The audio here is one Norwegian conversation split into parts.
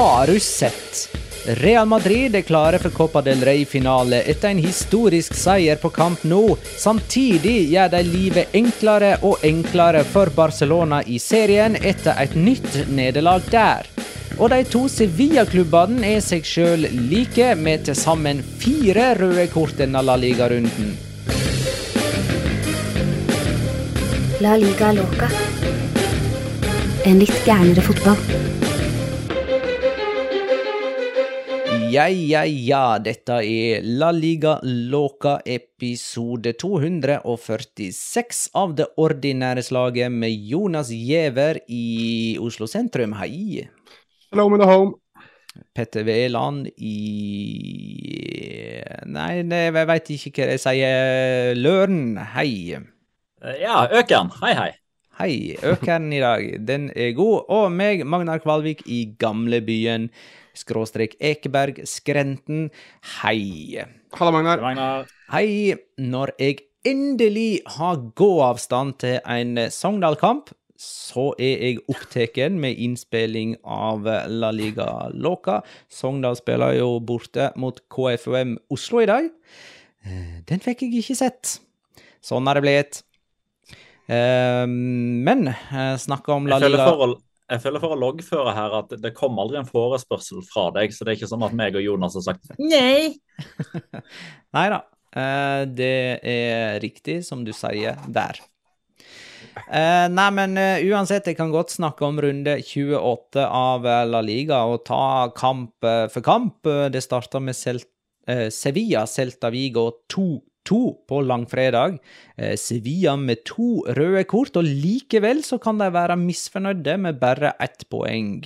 Har du sett? Real Madrid er klare for Copa del Rey-finale etter en historisk seier på Camp Nou. Samtidig gjør de livet enklere og enklere for Barcelona i serien etter et nytt nederlag der. Og de to Sevilla-klubbene er seg sjøl like, med til sammen fire røde kort denne La Liga-runden. La liga loca. En litt gærnere fotball. Ja, ja, ja, dette er La Liga Loca episode 246 av det ordinære slaget med Jonas Giæver i Oslo sentrum. Hei. Hello in the home. Petter Veland i Nei, jeg veit ikke hva jeg sier. Løren, hei. Ja, Økern. Hei, hei. Hei. Økeren i dag, den er god. Og meg, Magnar Kvalvik i gamlebyen. Skråstrek Ekeberg, Skrenten. Hei. Halla, Magnar. Magnar. Hei, når jeg endelig har gåavstand til en Sogndal-kamp, så er jeg opptatt med innspilling av La Liga Låka. Sogndal spiller jo borte mot KFUM Oslo i dag. Eh, Den fikk jeg ikke sett. Sånn har det blitt. Eh, Men snakka om La Jeg føler, Liga for å, jeg føler for å loggføre her at det kom aldri en forespørsel fra deg, så det er ikke sånn at meg og Jonas har sagt nei. Nei da. Eh, det er riktig, som du sier der. Eh, nei, men eh, uansett, jeg kan godt snakke om runde 28 av La Liga og ta kamp for kamp. Det starta med Cel Sevilla, Celta Vigo 2-2 på langfredag. Eh, Sevilla med to røde kort, og likevel så kan de være misfornøyde med bare ett poeng.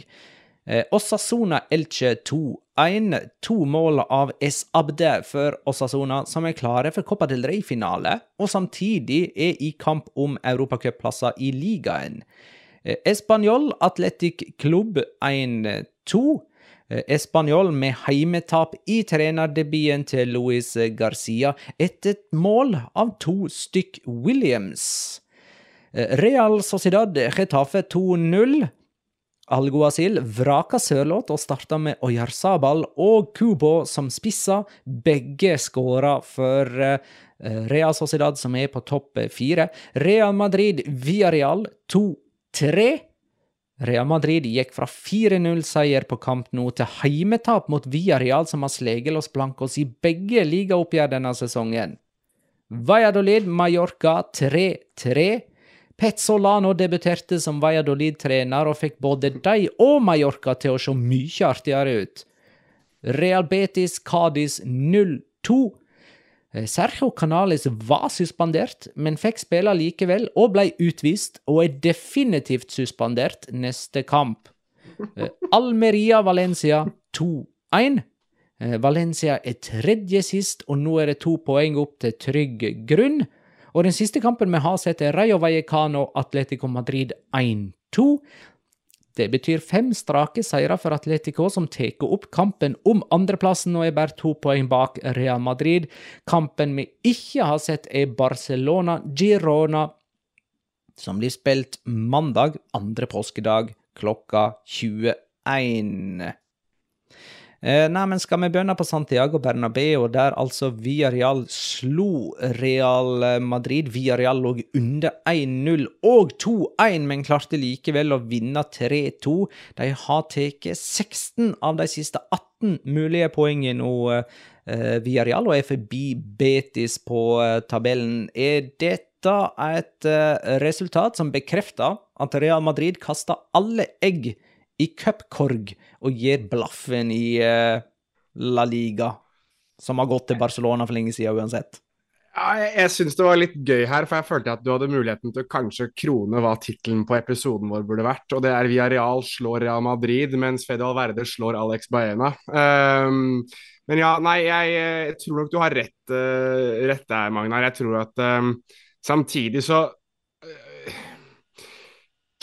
Osasona Osasuna Elche 2-1. To mål av S. Abde for Osasona, som er klare for Copa del Rey-finale, og samtidig er i kamp om europacupplasser i ligaen. Eh, Español Athletic Club 1-2. Eh, Español med heimetap i trenerdebuten til Luis Garcia etter et mål av to stykk Williams. Eh, Real Sociedad Getafe 2-0. Alguacil vraka Sørloth og starta med Oyarzabal og Kubo som spissa. Begge skåra for eh, Real Sociedad, som er på topp fire. Real Madrid via Real 2-3. Real Madrid gikk fra 4-0-seier på kamp nå til heimetap mot Villarreal, som har sleget Los Blancos i begge ligaoppgjør denne sesongen. Valladolid Mallorca 3-3. Petzolano debuterte som Valladolid-trener og fikk både de og Mallorca til å se mye artigere ut. Real Betis Cádiz 0-2. Eh, Sergio Canales var suspendert, men fikk spille likevel og ble utvist, og er definitivt suspendert neste kamp. Eh, Almeria-Valencia 2-1. Eh, Valencia er tredje sist, og nå er det to poeng opp til trygg grunn. Og den siste kampen vi har sett, er Rayo Vallecano Atletico Madrid 1-2. Det betyr fem strake seire for Atletico, som tar opp kampen om andreplassen og er bare to poeng bak Real Madrid. Kampen vi ikke har sett, er Barcelona-Girona, som blir spilt mandag, andre påskedag, klokka 21. Eh, nei, men skal vi begynne på Santiago Bernabeu, der altså Villarreal slo Real Madrid. Villarreal lå under 1-0 og 2-1, men klarte likevel å vinne 3-2. De har tatt 16 av de siste 18 mulige poengene nå, eh, Villarreal, og er forbi Betis på eh, tabellen. Er dette et resultat som bekrefter at Real Madrid kaster alle egg i cupkorg og gir blaffen i uh, La Liga, som har gått til Barcelona for lenge siden uansett. Ja, jeg jeg syns det var litt gøy her, for jeg følte at du hadde muligheten til å kanskje krone hva tittelen på episoden vår burde vært. Og det er Via Real slår Real Madrid, mens Fede Alverde slår Alex Baena. Um, men ja, nei, jeg, jeg, tror nok du har rett, uh, rett der, Magnar. Jeg tror at um, samtidig så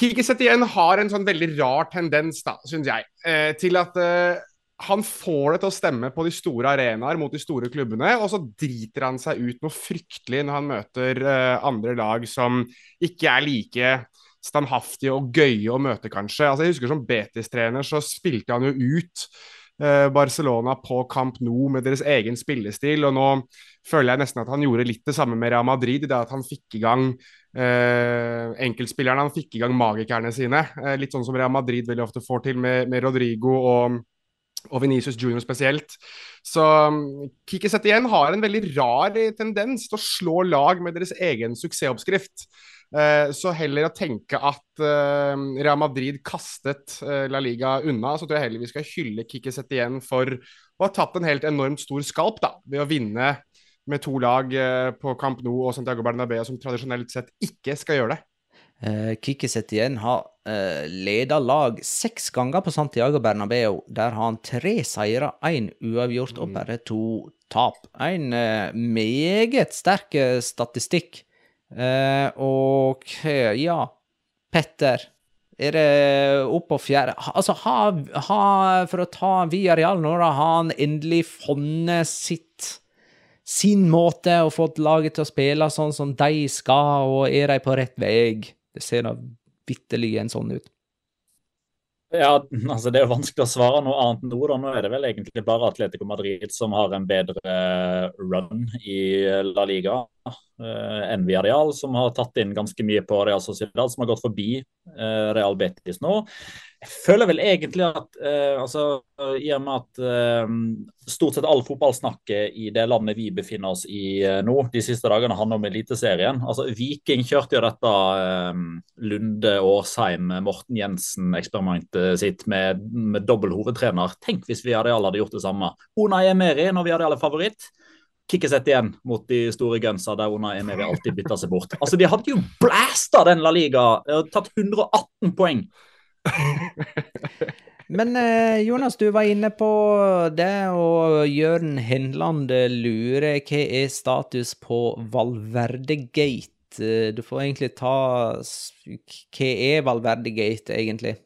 Kiki Setien har en sånn veldig rar tendens, da, syns jeg, eh, til at eh, han får det til å stemme på de store arenaer mot de store klubbene, og så driter han seg ut noe fryktelig når han møter eh, andre lag som ikke er like standhaftige og gøye å møte, kanskje. Altså, jeg husker Som Betis-trener så spilte han jo ut eh, Barcelona på Camp Nou med deres egen spillestil, og nå føler jeg nesten at han gjorde litt det samme med Real Madrid, i det at han fikk i gang eh, enkeltspillerne. Han fikk i gang magikerne sine. Eh, litt sånn som Real Madrid veldig ofte får til med, med Rodrigo og, og Venicius Junior spesielt. Så um, Kiki Setien har en veldig rar tendens til å slå lag med deres egen suksessoppskrift. Eh, så heller å tenke at eh, Real Madrid kastet eh, La Liga unna, så tror jeg heller vi skal hylle Kiki Setien for å ha tatt en helt enormt stor skalp da, ved å vinne med to lag eh, på Camp Nou og Santiago Bernabeu som tradisjonelt sett ikke skal gjøre det. Uh, Kikki Setien har uh, leda lag seks ganger på Santiago Bernabeu. Der har han tre seire, én uavgjort og bare to tap. En uh, meget sterk statistikk. Uh, og ja, Petter er det opp på fjerde Altså, ha, ha, for å ta Via Real nå, da har han endelig funnet sitt sin måte og fått laget til å spille sånn som de skal, og er de på rett vei? Det ser da vitterlig en sånn ut. Ja, altså Det er jo vanskelig å svare noe annet nå. da. Nå er det vel egentlig bare Atletico Madrid som har en bedre run i La Liga enn Villarreal, som har tatt inn ganske mye på Real Sociedad, som har gått forbi uh, Real Betis nå. Jeg føler vel egentlig at uh, altså, I og med at stort sett all fotballsnakket i det landet vi befinner oss i nå, de siste dagene handler om Eliteserien. Altså, Viking kjørte jo dette Lunde Årsheim, Morten Jensen-eksperimentet sitt med, med dobbel hovedtrener. Tenk hvis vi hadde, hadde gjort det samme. Unai Emeri når vi hadde alle favoritt. Kickesett igjen mot de store gunsa der Unai Emeri alltid bytter seg bort. Altså, De hadde jo blæsta den La Liga, tatt 118 poeng. Men eh, Jonas, du var inne på det, og Jørn Henland lurer hva er status på Valverde-gate? Eh, du får egentlig ta Hva er Valverde-gate, egentlig?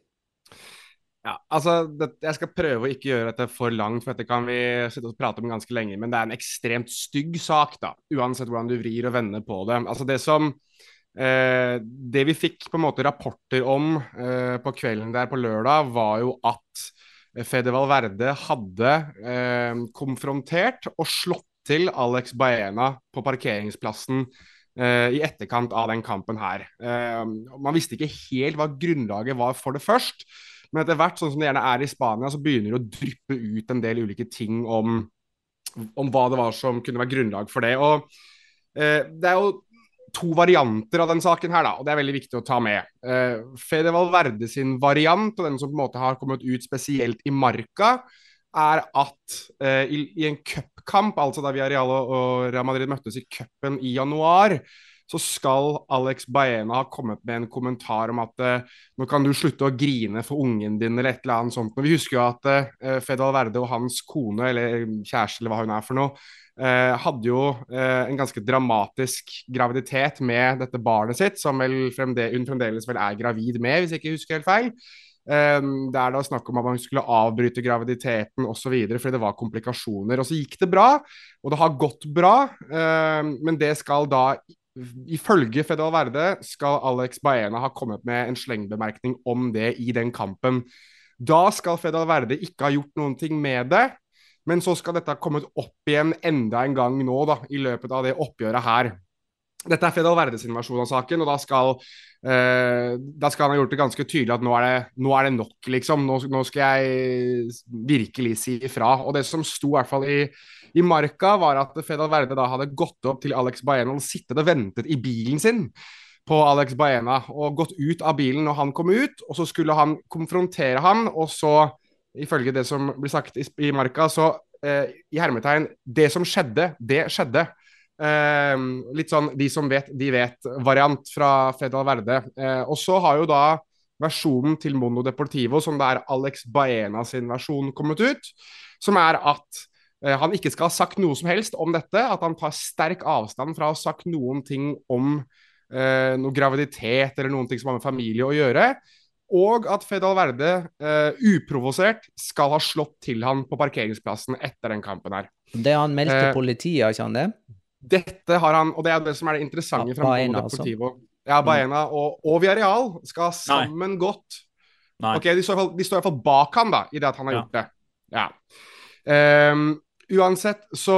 Ja, altså, det, Jeg skal prøve å ikke gjøre dette for langt, for dette kan vi sitte og prate om ganske lenge. Men det er en ekstremt stygg sak, da, uansett hvordan du vrir og vender på det. Altså, Det som Eh, det vi fikk på en måte rapporter om eh, på kvelden der på lørdag, var jo at Fede Valverde hadde eh, konfrontert og slått til Alex Baena på parkeringsplassen eh, i etterkant av den kampen her. Eh, man visste ikke helt hva grunnlaget var for det først, men etter hvert, sånn som det gjerne er i Spania, så begynner det å dryppe ut en del ulike ting om, om hva det var som kunne være grunnlag for det. Og eh, det er jo to varianter av den saken her, da, og det er veldig viktig å ta med. Eh, Fede Valverde sin variant, og den som på en måte har kommet ut spesielt i Marca, er at eh, i, i, en cupkamp, altså da Villarreal og Real Madrid møttes i cupen i januar, så skal Alex Baena ha kommet med en kommentar om at uh, nå kan du slutte å grine for ungen din, eller et eller annet sånt. Men vi husker jo at Fedal Verde og hans kone, eller kjæreste, eller hva hun er for noe, Eh, hadde jo eh, en ganske dramatisk graviditet med dette barnet sitt, som fremde, hun fremdeles vel er gravid med, hvis jeg ikke husker helt feil. Um, det er da snakk om at man skulle avbryte graviditeten osv. fordi det var komplikasjoner. Og så gikk det bra, og det har gått bra, um, men det skal da Ifølge Fedal Verde skal Alex Baena ha kommet med en slengbemerkning om det i den kampen. Da skal Fedal Verde ikke ha gjort noen ting med det. Men så skal dette ha kommet opp igjen enda en gang nå, da, i løpet av det oppgjøret her. Dette er Fedal Verdes versjon av saken, og da skal, eh, da skal han ha gjort det ganske tydelig at nå er det, nå er det nok, liksom. Nå, nå, skal jeg virkelig si ifra. Og det som sto i hvert fall i, i Marka, var at Fedal Verde da hadde gått opp til Alex Baena og sittet og ventet i bilen sin på Alex Baena og gått ut av bilen når han kom ut, og så skulle han konfrontere ham, og så ifølge det som blir sagt i, i Marka, så eh, i hermetegn Det som skjedde, det skjedde. Eh, litt sånn de som vet, de vet-variant fra Fedal Verde. Eh, og så har jo da versjonen til Mono Deportivo, som det er Alex Baena sin versjon, kommet ut. Som er at eh, han ikke skal ha sagt noe som helst om dette. At han tar sterk avstand fra å ha sagt noen ting om eh, noe graviditet eller noen ting som har med familie å gjøre. Og at Fedal Verde eh, uprovosert skal ha slått til han på parkeringsplassen etter den kampen her. Det har han meldt til uh, politiet, ikke han det? Dette har han, og det er det som er det interessante ja, fra Deportivo. altså. Ja, Baena og, og Villarreal skal sammen Nei. gått. Nei. Ok, De står, i hvert fall bak han da, i det at han har ja. gjort det. Ja. Um, uansett så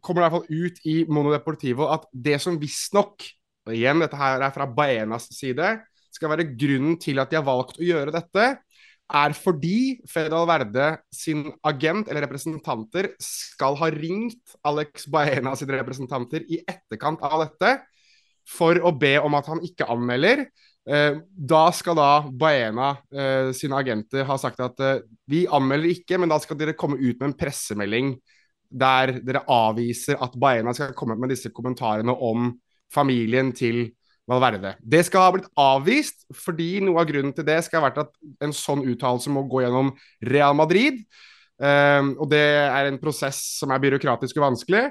kommer det i hvert fall ut i Mono Deportivo at det som visstnok Og igjen, dette her er fra Baenas side skal være grunnen til at de har valgt å gjøre dette, er fordi Fedal Verde sin agent eller representanter skal ha ringt Alex Baena sine representanter i etterkant av dette for å be om at han ikke anmelder. Eh, da skal da Baena eh, sine agenter ha sagt at eh, vi anmelder ikke, men da skal dere komme ut med en pressemelding der dere avviser at Baena skal komme med disse kommentarene om familien til Valverde. Det skal ha blitt avvist, fordi noe av grunnen til det skal ha vært at en sånn uttalelse må gå gjennom Real Madrid. Um, og det er en prosess som er byråkratisk og vanskelig.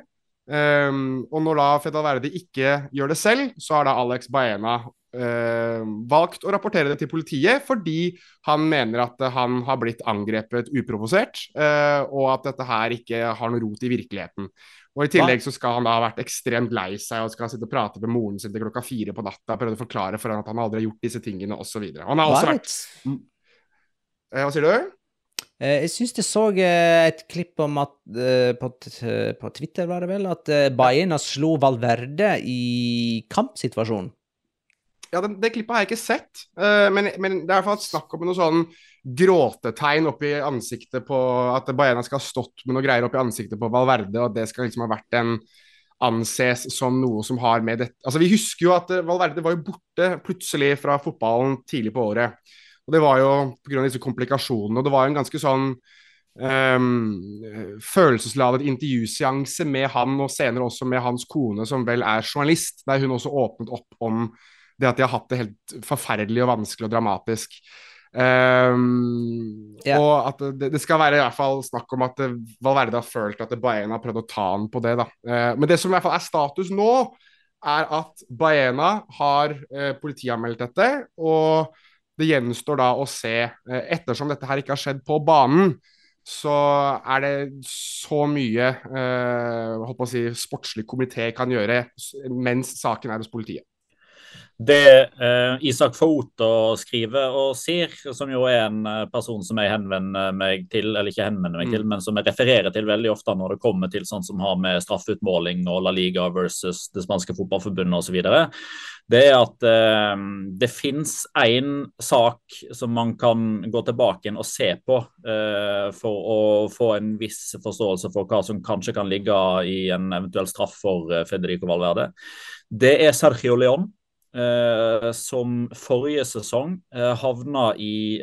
Um, og når da Fedal Verde ikke gjør det selv, så har da Alex Baena uh, valgt å rapportere det til politiet fordi han mener at han har blitt angrepet uprovosert, uh, og at dette her ikke har noe rot i virkeligheten. Og I tillegg så skal han da ha vært ekstremt lei seg og skal sitte og prate med moren sin til klokka fire på natta. Prøvde å forklare for han at han aldri har gjort disse tingene osv. Han har også vært eh, Hva sier du? Eh, jeg syns jeg så eh, et klipp om at på, på Twitter, var det vel, at Bayern slo Valverde i kampsituasjonen. Ja, det, det klippet har jeg ikke sett, men, men det er i hvert fall snakk om noe sånn gråtetegn oppi ansiktet på At Baena skal ha stått med noe greier oppi ansiktet på Valverde, og at det skal liksom ha vært en anses som noe som har med dette Altså, vi husker jo at eh, Valverde var jo borte plutselig fra fotballen tidlig på året. Og det var jo pga. disse komplikasjonene. Og det var jo en ganske sånn um, følelsesladet intervjuseanse med han, og senere også med hans kone, som vel er journalist, der hun også åpnet opp om det at de har hatt det helt forferdelig og vanskelig og dramatisk. Um, yeah. Og at det, det, skal være i hvert fall snakk om at Valverde har følt at Baena har prøvd å ta han på det. da uh, Men det som i hvert fall er status nå, er at Baena har uh, politianmeldt dette. Og det gjenstår da å se, uh, ettersom dette her ikke har skjedd på banen, så er det så mye uh, å si, sportslig komité kan gjøre mens saken er hos politiet. Det eh, Isak Foto skriver og sier, som jo er en eh, person som jeg henvender meg til, eller ikke henvender meg Mm. til, men som jeg refererer til veldig ofte når det kommer til sånn som har med straffeutmåling og La Liga versus det spanske fotballforbundet osv., det er at eh, det fins én sak som man kan gå tilbake og se på eh, for å få en viss forståelse for hva som kanskje kan ligge i en eventuell straff for eh, Federico Valverde. Det er Sergio León som forrige sesong eh, havna i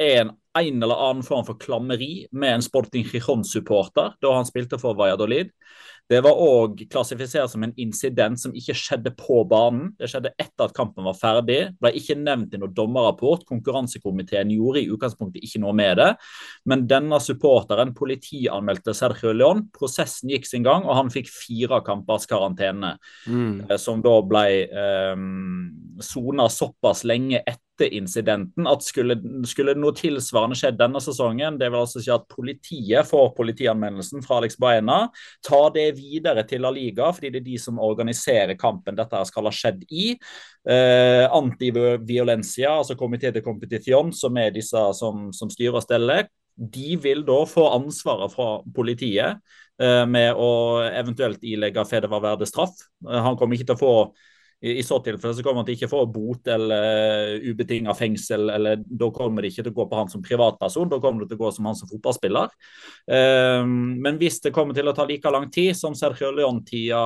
en, en eller annen form for klammeri med en Sporting Gijon-supporter da han spilte for Valladolid. Det var òg klassifisert som en incident som ikke skjedde på banen. Det skjedde etter at kampen var ferdig. Ble ikke nevnt i noen dommerrapport. Konkurransekomiteen gjorde i utgangspunktet ikke noe med det. Men denne supporteren politianmeldte Sergio León. Prosessen gikk sin gang, og han fikk fire kampers karantene Mm. eh, som da ble sona såpass lenge etter incidenten at skulle, skulle noe tilsvarende skjedd denne sesongen, det vil altså si at politiet får politianmeldelsen fra Alex Baena, ta det videre til La Liga, fordi det er de som organiserer kampen dette skal ha skjedd i. Eh, Antiviolencia, altså Comité de Competition, som er disse som, som styrer og steller, de vil da få ansvaret fra politiet eh, med å eventuelt ilegge Fede Valverde straff. Eh, Han kommer ikke til å få i, så tilfelle så kommer han til ikke få bot eller ubetinga fengsel. eller Da kommer det ikke til å gå på han som privatperson, da kommer det til å gå som han som fotballspiller. Eh, men hvis det kommer til å ta like lang tid som Sergio León-tida,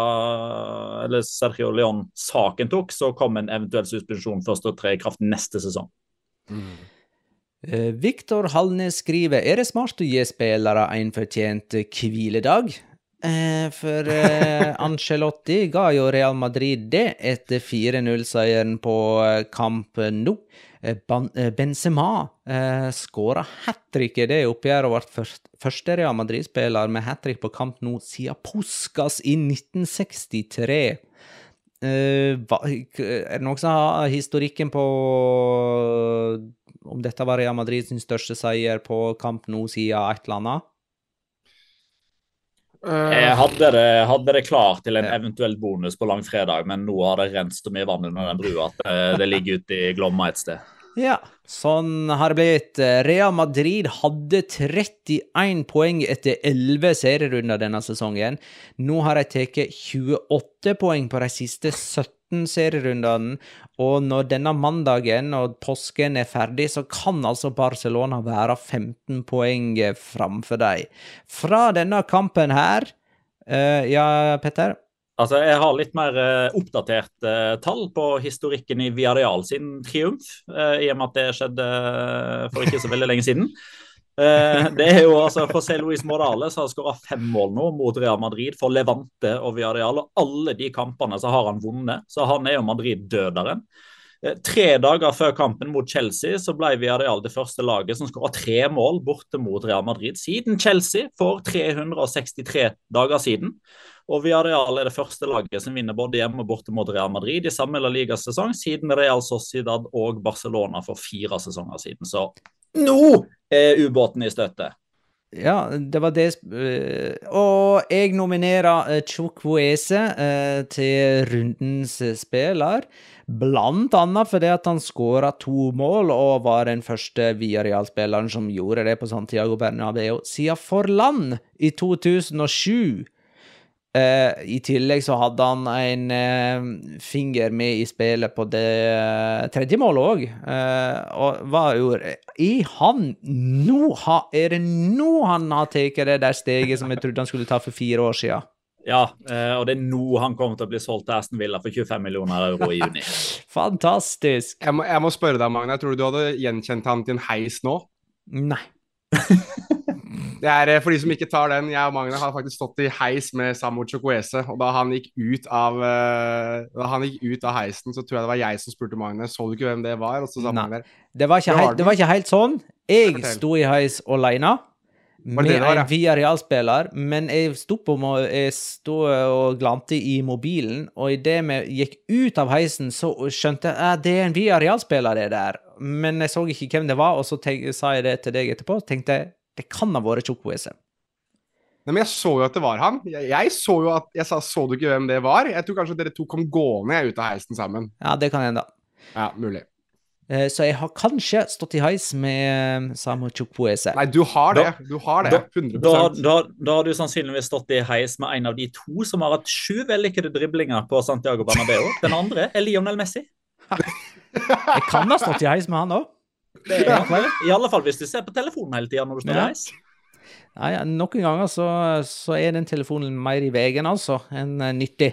eller Sergio Leon-saken tok, så kommer en eventuell suspensjon først og tre i kraft neste sesong. Mm. Viktor Halnes skriver Er det smart å gi spillere en fortjent hviledag? Eh, for eh, Ancelotti ga jo Real Madrid det etter 4-0-seieren på Camp Nou. Eh, eh, Benzema eh, skåra hat trick i det oppgjøret og ble første Real Madrid-spiller med hat trick på Camp Nou siden Puskas i 1963. Eh, er det noen som har historikken på om dette var Real Madrid sin største seier på Camp Nou siden et eller annet? Jeg hadde det, hadde det klart til en eventuell bonus på langfredag, men nå har det rent så mye vann under den brua at det, det ligger ute i Glomma et sted. Ja, sånn har det blitt. Real Madrid hadde 31 poeng etter 11 serierunder denne sesongen. Nå har de tatt 28 poeng på de siste 17 serierundene, og når denne mandagen og påsken er ferdig, så kan altså Barcelona være 15 poeng framfor dem. Fra denne kampen her uh, Ja, Petter? Altså, Jeg har litt mer uh, oppdatert uh, tall på historikken i Villarreal sin triumf, uh, i og med at det skjedde for ikke så veldig lenge siden. Eh, det er jo altså José Luis Morales har skåra fem mål nå mot Real Madrid for Levante og Villarreal. Og alle de kampene så har han vunnet, så han er jo Madrid-døderen. Eh, Tre dager før kampen mot Chelsea så ble Villarreal det første laget som skåra tre mål borte mot Real Madrid siden Chelsea for 363 dager siden. Og Villarreal er det første laget som vinner både hjemme og borte mot Real Madrid i samme La Liga-sesong siden Real Sociedad og Barcelona for fire sesonger siden. Så nå er ubåten i støtte! Ja, det var det eh, Og jeg nominerer uh, Chukwueze eh, til rundens eh, spiller. Blant annet fordi at han skåra to mål og var den første Viareal-spilleren som gjorde det på Santiago Bernabeu siden Forland i 2007. Eh, I tillegg så hadde han en uh, finger med i spillet på det uh, tredje målet òg. og hva gjorde I han Nå ha, Er det nå han har tatt det der steget som jeg trodde han skulle ta for fire år siden? Ja, eh, og det er nå han kommer til å bli solgt til Aston Villa for 25 millioner euro i juni. Fantastisk. Jeg må, jeg må spørre deg, Magne. Tror du hadde gjenkjent han til en heis nå? Nei. Det er eh, For de som ikke tar den, jeg og Magne har faktisk stått i heis med Samu Chukwueze. Og da han gikk ut av eh, Da han gikk ut av heisen, så tror jeg det var jeg som spurte Magne. Så du ikke hvem det var? Og så sa Magne Det var, ikke helt, det var ikke helt sånn. Jeg sto i heis aleine. Med det det var, ja. en ja? Villarreal-spiller, men jeg sto, på, jeg sto og glante i mobilen, og idet vi gikk ut av heisen, så skjønte jeg at det er en Via-realspiller, det der. Men jeg så ikke hvem det var, og så tenk, sa jeg det til deg etterpå, tenkte jeg det kan ha vært Chukwueze. Nei, men Jeg så jo at det var han. Jeg, jeg så jo at Jeg sa så du ikke hvem det var? Jeg tror kanskje dere to kom gående ut av heisen sammen. Ja, det kan hende. Ja, mulig. Eh, Så jeg har kanskje stått i heis med eh, Samu Chukwueze. Nei, du har det. Du har det. Da, 100 da, da, da har du sannsynligvis stått i heis med en av de to som har hatt sju vellykkede driblinger på Santiago Bernabeu. Den andre er Lionel Messi. Jeg kan ha stått i heis med han òg. I alle fall hvis du ser på telefonen hele tida når du står Ja. reis. Nei, noen ganger så, så er den telefonen mer i veien, altså, enn eh, nyttig.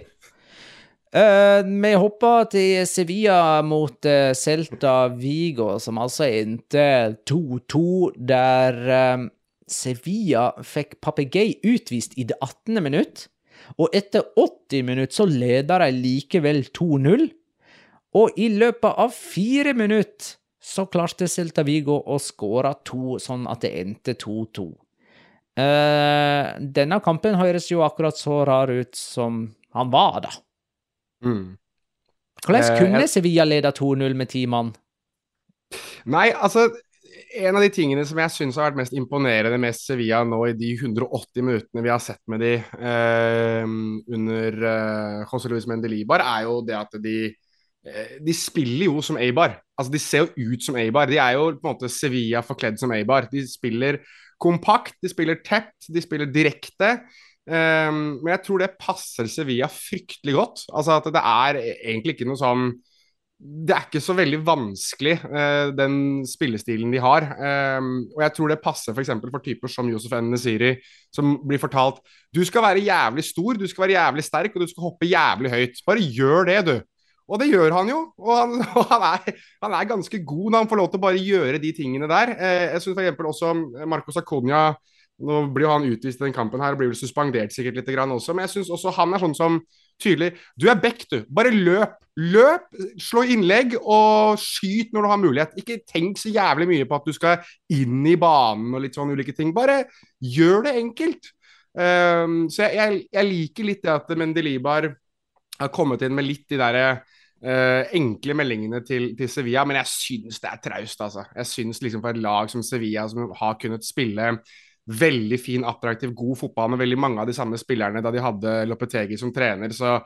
Eh, vi hopper til Sevilla mot uh, Celta Vigo, som altså endte 2-2, der uh, Sevilla fikk Papegøy utvist i det 18. minutt, og etter 80 minutt så leder de likevel 2-0. Og i løpet av fire minutter så klarte Celta Vigo å skåre to, sånn at det endte 2-2. Uh, denne kampen høres jo akkurat så rar ut som han var, da. Mm. Hvordan Eh, kunne jeg- Sevilla lede 2-0 med ti mann? Nei, altså En av de tingene som jeg syns har vært mest imponerende med Sevilla nå i de 180 minuttene vi har sett med de uh, under eh, José Luis Mendelibar, er jo det at de eh, De spiller jo som Eibar. Altså, de ser jo ut som Eibar. De er jo på en måte Sevilla forkledd som Eibar. De spiller kompakt, de spiller tett, de spiller direkte. Um, men jeg tror det passer Sevilla fryktelig godt. Altså at det er egentlig ikke noe sånn Det er ikke så veldig vanskelig, uh, den spillestilen de har. Um, og jeg tror det passer f.eks. For, for typer som Josef N. Nesiri, som blir fortalt du skal være jævlig stor, du skal være jævlig sterk, og du skal hoppe jævlig høyt. Bare gjør det, du. Og det gjør han jo. Og han, og han, er, han er ganske god når han får lov til å bare gjøre de tingene der. Eh, jeg synes f.eks. også Marcos Aconia Nå blir jo han utvist i den kampen her og blir vel suspendert sikkert litt også, men jeg syns også han er sånn som tydelig Du er back, du. Bare løp. Løp, slå innlegg og skyt når du har mulighet. Ikke tenk så jævlig mye på at du skal inn i banen og litt sånn ulike ting. Bare gjør det enkelt. Um, så jeg, jeg, jeg liker litt det at Mendelibar har kommet inn med litt de derre uh, enkle meldingene til, til, Sevilla, men jeg syns det er traust, altså. Jeg syns liksom for et lag som Sevilla, som har kunnet spille veldig fin, attraktiv, god fotball med veldig mange av de samme spillerne da de hadde Lopetegi som trener, så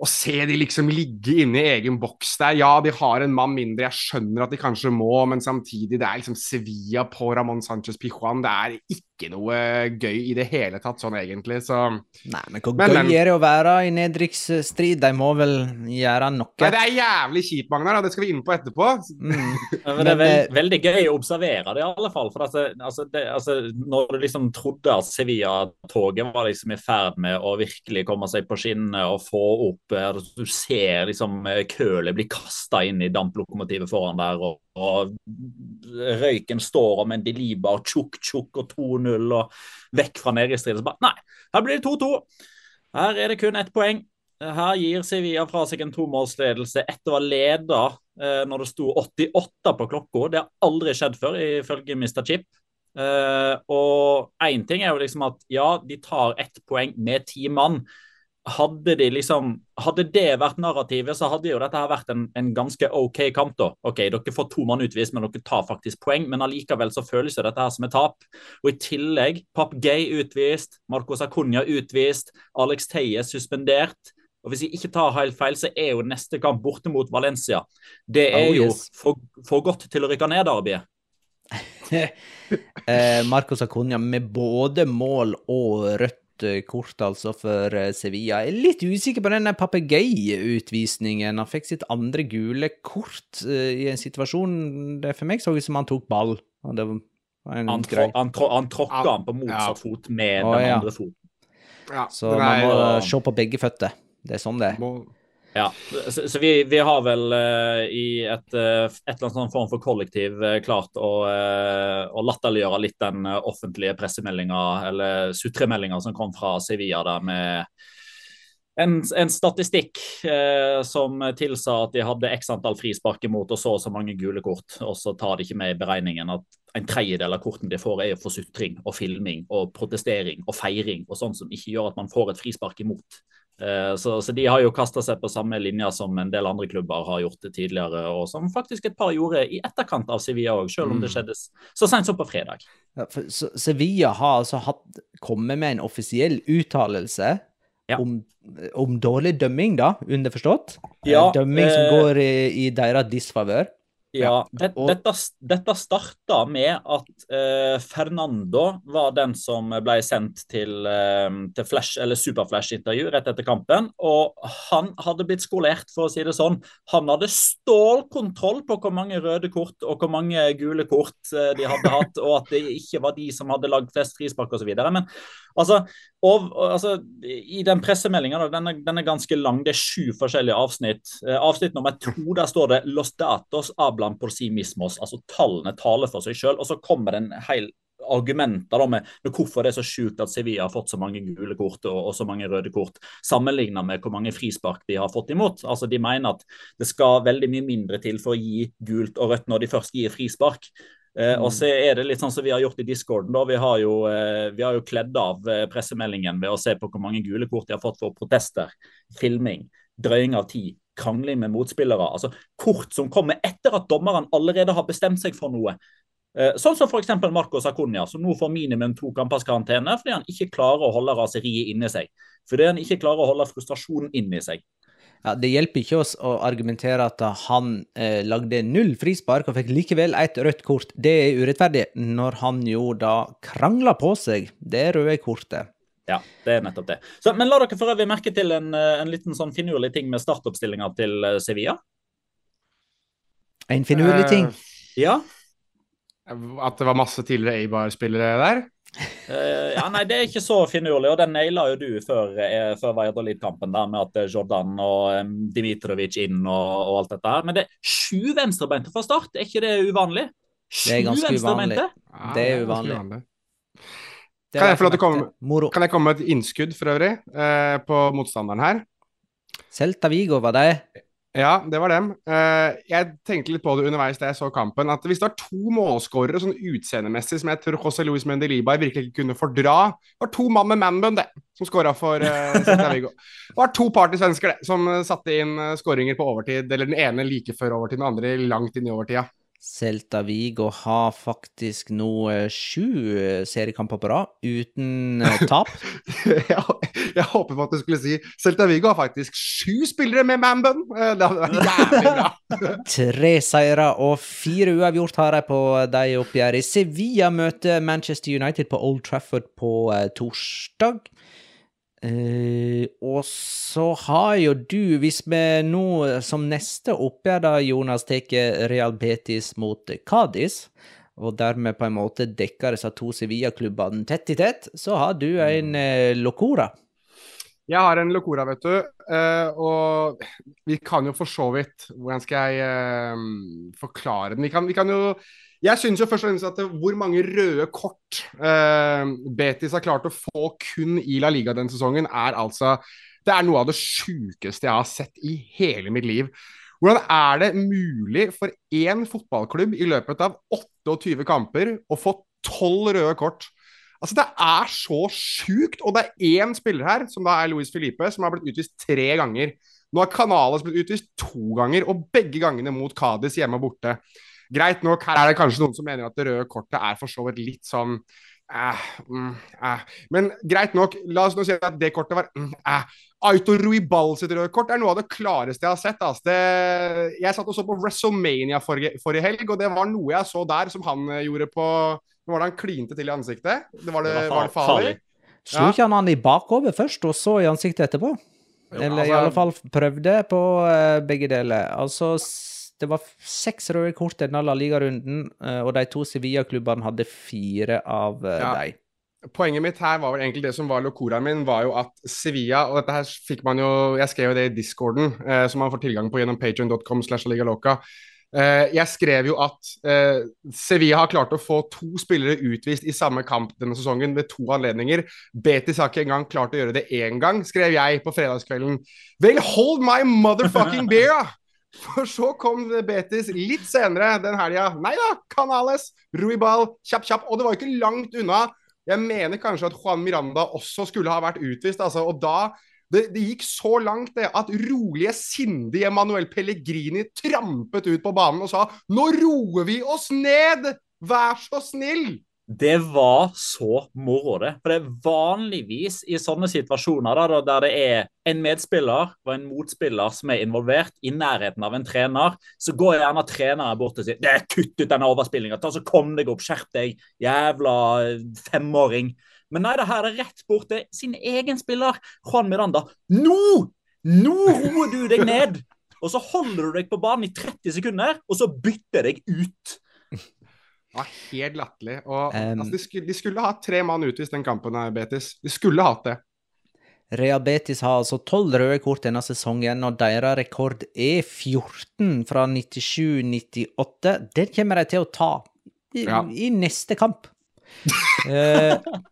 å se de liksom ligge inne i egen boks der. Ja, de har en mann mindre, jeg skjønner at de kanskje må, men samtidig, det er liksom Sevilla på Ramón Sánchez Pijuan. Det er ikke noe gøy i det hele tatt, sånn egentlig, så Nei, men hvor Men- gøy men- er det å være i nedrykksstrid? De må vel gjøre noe? Nei, det er jævlig kjipt, Magnar, og det skal vi inn på etterpå. Mm. Men det er veld, veldig gøy å observere det, i alle fall. For at, altså, det, altså, når du liksom trodde at Sevilla-toget var liksom i ferd med å virkelig komme seg på skinnene og få opp eh, Du ser liksom eh, kølet bli kasta inn i damplokomotivet foran der, og, og røyken står om en Deliba og tjukk, tjukk og 2-0 og vekk fra nedrykksstriden. Nei, her blir det 2-2. Her er det kun ett poeng. Her gir Sevilla fra seg en tomålsledelse etter å ha leda eh, når det sto 88 på klokka. Det har aldri skjedd før, ifølge Mr. Chip. Eh, og én ting er jo liksom at ja, de tar ett poeng med ti mann. Hadde, de liksom, hadde det vært narrativet, så hadde jo dette her vært en, en ganske OK kamp. da. Ok, Dere får to mann utvist, men dere tar faktisk poeng. Men allikevel så føles jo dette her som et tap. Og i tillegg, Pap Gay utvist, Marcos Sacunya utvist, Alex Teie suspendert. Og Hvis jeg ikke tar helt feil, så er jo neste kamp borte mot Valencia. Det er Oh, jo for, for godt til å rykke ned, arbeidet. eh, Marcos Acuña med både mål og rødt eh, kort, altså, for eh, Sevilla. Jeg er litt usikker på den papegøyeutvisningen. Han fikk sitt andre gule kort eh, i en situasjon det for meg så ut som han tok ball. Og det var en Han, grei. trå, han, trå, han tråkka Ja. han på motsatt fot med Å, den ja. andre foten. Ja, Så man må jo- se på begge føtter. Det er sånn det er. Ja, så, så vi, vi har vel uh, i et, uh, et eller annet sånn form for kollektiv uh, klart å, å latterliggjøre litt den offentlige pressemeldinga eller sutremeldinga som kom fra Sevilla der med en, en statistikk som tilsa at de hadde x antall frispark imot og så og så mange gule kort, og så tar de ikke med i beregningen at en tredjedel av kortene de får, er for sutring og filming og protestering og feiring og sånn som ikke gjør at man får et frispark imot. Eh, så, så, de har jo kasta seg på samme linje som en del andre klubber har gjort det tidligere, og som faktisk et par gjorde i etterkant av Sevilla òg, selv om det mm. skjedde så seint som på fredag. Ja, Sevilla har altså hatt, kommet med en offisiell uttalelse ja. om, om, dårlig dømming, da, underforstått? Ja, dømming som eh, går i, i deres disfavør? Ja, det, dette, dette starta med at eh, Fernando var den som ble sendt til, eh, til Flash, eller Superflash-intervju rett etter kampen. Og han hadde blitt skolert, for å si det sånn. Han hadde stålkontroll på hvor mange røde kort og hvor mange gule kort eh, de hadde hatt, og at det ikke var de som hadde lagd flest frispark osv. Men altså, og, altså, I den pressemeldinga, den, den, er ganske lang, det er sju forskjellige avsnitt. Eh, avsnitt nummer to, der står det 'Los datos hablan por si mismos', altså tallene taler for seg sjøl. Og så kommer det en hel argumenter da, med, med, hvorfor det er så sjukt at Sevilla har fått så mange gule kort og, og så mange røde kort, sammenlignet med hvor mange frispark de har fått imot. Altså, De mener at det skal veldig mye mindre til for å gi gult og rødt når de først gir frispark. Eh, og så er det litt sånn som vi har gjort i discorden. da, Vi har jo, eh, vi har jo kledd av eh, pressemeldingen ved å se på hvor mange gule kort de har fått for protester, filming, drøying av tid, krangling med motspillere. altså Kort som kommer etter at dommeren allerede har bestemt seg for noe. Eh, sånn som f.eks. Marcos Acuña, som nå får minimum to kampers karantene fordi han ikke klarer å holde raseriet inni seg. Fordi han ikke klarer å holde frustrasjonen inni seg. Ja, Det hjelper ikke oss å argumentere at han eh, lagde null frispark og fikk likevel et rødt kort. Det er urettferdig, når han jo da krangla på seg det røde kortet. Ja, det er nettopp det. Så, men la dere for øvrig merke til en, eh, en liten sånn finurlig ting med startoppstillinga til eh, Sevilla. En finurlig ting? Uh, ja. At det var masse tidligere Eibar-spillere der? Uh, ja, nei, Det er ikke så finurlig, og den naila jo du før, uh, før Valladolid-kampen. Med at eh, Jordan og um, Dimitrovic inn og, og, alt dette her. Men det er sju venstrebeinte fra start, er ikke det uvanlig? Sju det er ganske uvanlig. Ja, det er uvanlig. Det kan, jeg komme, kan jeg komme med et innskudd for øvrig uh, på motstanderen her? Celta Vigo var det. Ja, det var dem. Uh, jeg tenkte litt på det underveis da jeg så kampen. At hvis det var to målskårere sånn utseendemessig som jeg tror José Luis Mendelibar virkelig ikke kunne fordra Det var to mann med manbun, som skåra for uh, Vigo. Det var to partysvensker, det, som satte inn skåringer på overtid. Eller den ene like før overtid, den andre langt inn i overtida. Celta Vigo har faktisk nå eh, sju eh, seriekamper på rad uten eh, tap. jeg, jeg håper på at du skulle si Celta Vigo har faktisk sju spillere med manbun! Det hadde vært jævlig bra. Tre seire og fire uavgjort har de på de oppgjørene. Sevilla møter Manchester United på Old Trafford på torsdag. Uh, og så har jo du, hvis vi nå som neste oppgjør da, Jonas, tar Real Betis mot Cádiz, og dermed på en måte dekker disse to Sevilla-klubbene tett i tett, så har du en uh, Locora. Jeg har en Locora, vet du. Uh, og vi kan jo for så vidt Hvordan skal jeg forklare den? Vi kan, vi kan jo jeg syns jo først og fremst at hvor mange røde kort eh, Betis har klart å få kun i La Liga denne sesongen, er altså Det er noe av det sjukeste jeg har sett i hele mitt liv. Hvordan er det mulig for én fotballklubb i løpet av 28 kamper å få 12 røde kort? Altså, Det er så sjukt! Og det er én spiller her, som da er Luis Felipe, som har blitt utvist tre ganger. Nå har Canales blitt utvist to ganger, og begge gangene mot Cádiz hjemme og borte. Greit nok, her er det kanskje noen som mener at det røde kortet er for så vidt litt sånn eh, mm, eh. Men greit nok, la oss nå si at det kortet var mm, eh. Aito Ruibal sitt røde kort er noe av det klareste jeg har sett. Altså. Det, jeg satt og så på WrestleMania forrige, forrige, helg, og det var noe jeg så der som han eh, gjorde på Nå var det han klinte til i ansiktet. Det var det, det var, var farlig. Slo ikke han han i bakover først, og så i ansiktet etterpå? Jo, Eller altså, i alle fall prøvde på uh, begge deler. Altså det var seks røde kort i denne La Liga-runden, eh, og de to Sevilla-klubbene hadde fire av eh, ja. dem. Poenget mitt her var vel egentlig det som var locoraen min, var jo at Sevilla Og dette her fikk man jo Jeg skrev jo det i discorden, eh, som man får tilgang på gjennom patrion.com. Eh, jeg skrev jo at eh, Sevilla har klart å få to spillere utvist i samme kamp denne sesongen ved to anledninger. Betis har ikke engang klart å gjøre det én gang, skrev jeg på fredagskvelden. Vel, hold my motherfucking beer! For så kom Betis litt senere den helga. Nei da, Canales, Ruibal, kjapp, kjapp. Og det var ikke langt unna. Jeg mener kanskje at Juan Miranda også skulle ha vært utvist. Altså, og da Det, det gikk så langt det, at rolige, sindige Manuel Pellegrini trampet ut på banen og sa 'Nå roer vi oss ned! Vær så snill!' Det var så moro, det. For det er vanligvis i sånne situasjoner da, der det er en medspiller og en motspiller som er involvert i nærheten av en trener, så går gjerne treneren bort og sier det er kutt ut denne overspillinga. Så kom deg opp, skjerp deg, jævla femåring. Men nei, det her er rett bort til sin egen spiller, Juan Miranda. Nå! Nå roer du deg ned! Og så holder du deg på banen i 30 sekunder, og så bytter deg ut. Det var helt latterlig. Og um, altså, de, skulle, de, skulle, ha tre mann utvist den kampen, her, Betis. De skulle hatt det. Real Betis har altså tolv røde kort denne sesongen, og deres rekord er 14 fra 97-98. Den kommer de til å ta i, ja. i neste kamp. uh,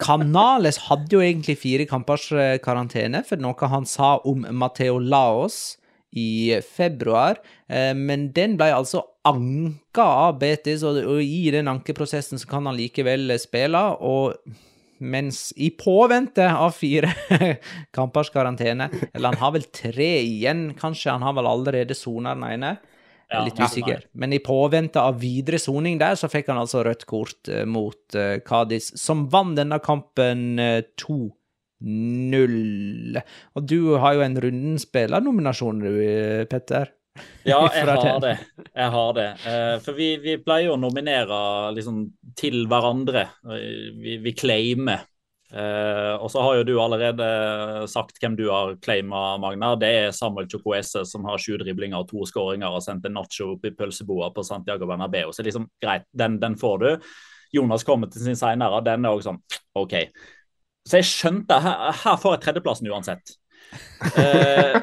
Canales hadde jo egentlig fire kampers eh, karantene for noe han sa om Mateo Laos i februar, eh, men den ble altså anka av Betis, og, i den ankeprosessen så kan han likevel spille. og mens i påvente av fire kampers karantene, eller han har vel tre igjen, kanskje, han har vel allerede sona den ene. Ja, litt usikker. Men i påvente av videre soning der, så fikk han altså rødt kort uh, mot Kadis, Cádiz, som vant denne kampen uh, 2 null. Og du har jo en runden spillernominasjon, du, Petter. Ja, jeg har det. Jeg har det. Eh, for vi, vi pleier å nominere liksom til hverandre. Vi, vi claimer. Eh, og så har jo du allerede sagt hvem du har claima, Magna. Det er Samuel Chokoese, som har sju driblinger og to skåringer og sendt en nacho opp i pølseboa på Santiago Bernabeu. Så liksom, greit, den, den får du. Jonas kommer til sin seinere, den er òg sånn OK. Så jeg skjønte her, her får jeg tredjeplassen uansett. Eh,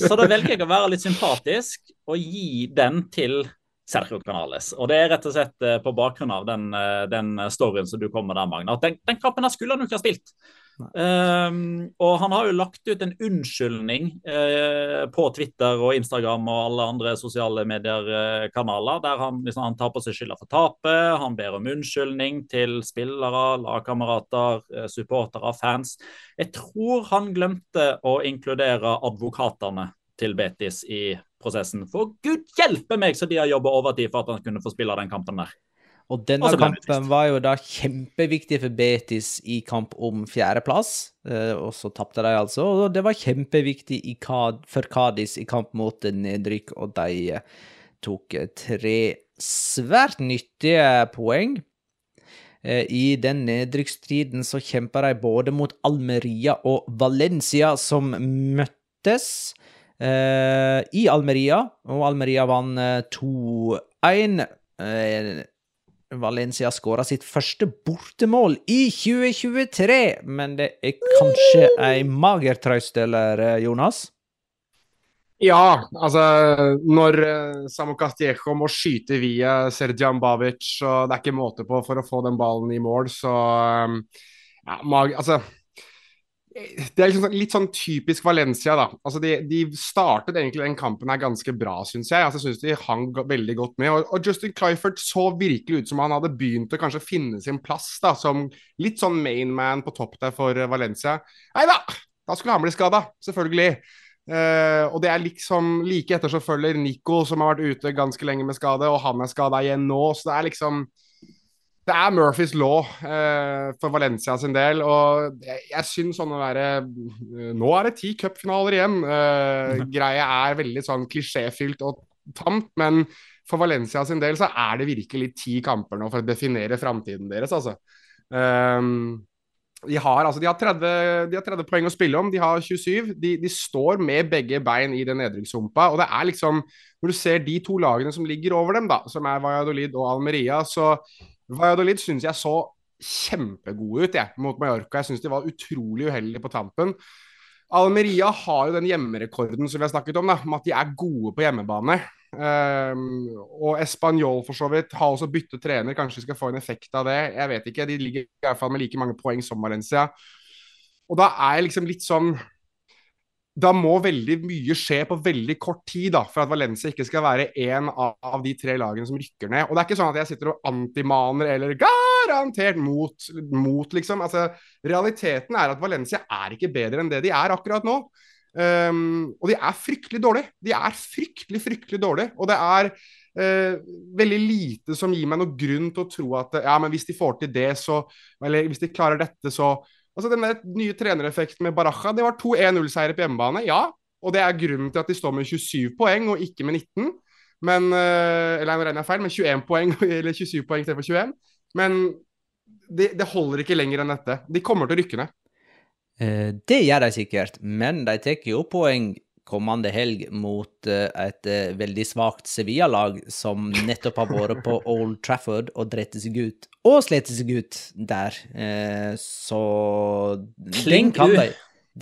så da velger jeg å være litt sympatisk og gi den til Sergio Canales. Og det er rett og slett eh, på bakgrunn av den, eh, den storyen som du kom med der, Magna. Den, den kampen skulle han jo ikke ha spilt. Um, og han har jo lagt ut en unnskyldning uh, på Twitter og Instagram og alle andre sosiale medier-kanaler, der han, liksom, han, tar på seg skylda for tapet. Han ber om unnskyldning til spillere, lagkamerater, uh, supportere, fans. Jeg tror han glemte å inkludere advokatene til Betis i prosessen. For gud hjelpe meg så de har jobba overtid for at han kunne få spille den kampen der. Og denne kampen var jo da kjempeviktig for Betis i kamp om fjerdeplass, eh, og så tapte de altså. Og det var kjempeviktig for Kadis i kamp mot nedrykk, og de tok tre svært nyttige poeng. Eh, I den nedrykksstriden så kjempa de både mot Almeria og Valencia, som møttes eh, i Almeria, og Almeria vant 2-1. Valencia skåra sitt første bortemål i 2023, men det er kanskje ei mager trøst, eller, eh, Jonas? Ja, altså Når uh, Samu må skyte via Serdjan Babic, og det er ikke måte på for å få den ballen i mål, så um, ja, mag, altså det er liksom, litt sånn typisk Valencia, da. Altså de, de startet egentlig den kampen her ganske bra, syns jeg. Altså, jeg synes de hang veldig godt med. Og, og, Justin Clifford så virkelig ut som han hadde begynt å kanskje finne sin plass da, som litt sånn mainman på topp der for Valencia. Nei da, da skulle han bli skada, selvfølgelig. Uh, og det er liksom like etter så følger Nico, som har vært ute ganske lenge med skade, og han er skada igjen nå. Så det er liksom det er Murphys law eh, for Valencia sin del. Og jeg, jeg syns sånn å være Nå er det ti cupfinaler igjen. Eh, greia er veldig sånn klisjéfylt og tamt, men for Valencia sin del så er det virkelig ti kamper nå for å definere framtiden deres, altså. Um, de har, altså, de, har 30, de har 30 poeng å spille om, de har 27. De, de står med begge bein i den nedrykkshumpa. Og det er liksom Når du ser de to lagene som ligger over dem, da, som er Valladolid og Almeria, så Valladolid syns jeg så kjempegode ut jeg, mot Mallorca. Jeg syns de var utrolig uheldige på tampen. Almeria har jo den hjemmerekorden som vi har snakket om, da, med at de er gode på hjemmebane. Um, og Español for så vidt har også byttet trener, kanskje vi skal få en effekt av det. Jeg vet ikke. De ligger i hvert fall med like mange poeng som Valencia. Og da er jeg liksom litt sånn da må veldig mye skje på veldig kort tid da, for at Valencia ikke skal være en av, de tre lagene som rykker ned. Og det er ikke sånn at jeg sitter og antimaner eller garantert mot, mot liksom. Altså, realiteten er at Valencia er ikke bedre enn det de er akkurat nå. Um, og de er fryktelig dårlige. De er fryktelig, fryktelig dårlige. Og det er uh, veldig lite som gir meg noen grunn til å tro at ja, men hvis de får til det, så Eller hvis de klarer dette, så Altså Den nye trenereffekten med Baraja, det var to 1-0-seire på hjemmebane, ja. Og det er grunnen til at de står med 27 poeng og ikke med 19. Men uh, Eller nå regner jeg feil, med 21 poeng eller 27 poeng istedenfor 21. Men det, det holder ikke lenger enn dette. De kommer til å rykke ned. Eh, det gjør de sikkert, men de tar jo poeng kommende helg mot eh, et eh, veldig svakt Sevilla-lag som nettopp har vært på Old Trafford og dreit seg ut, og slet seg ut der. Så Kling kan de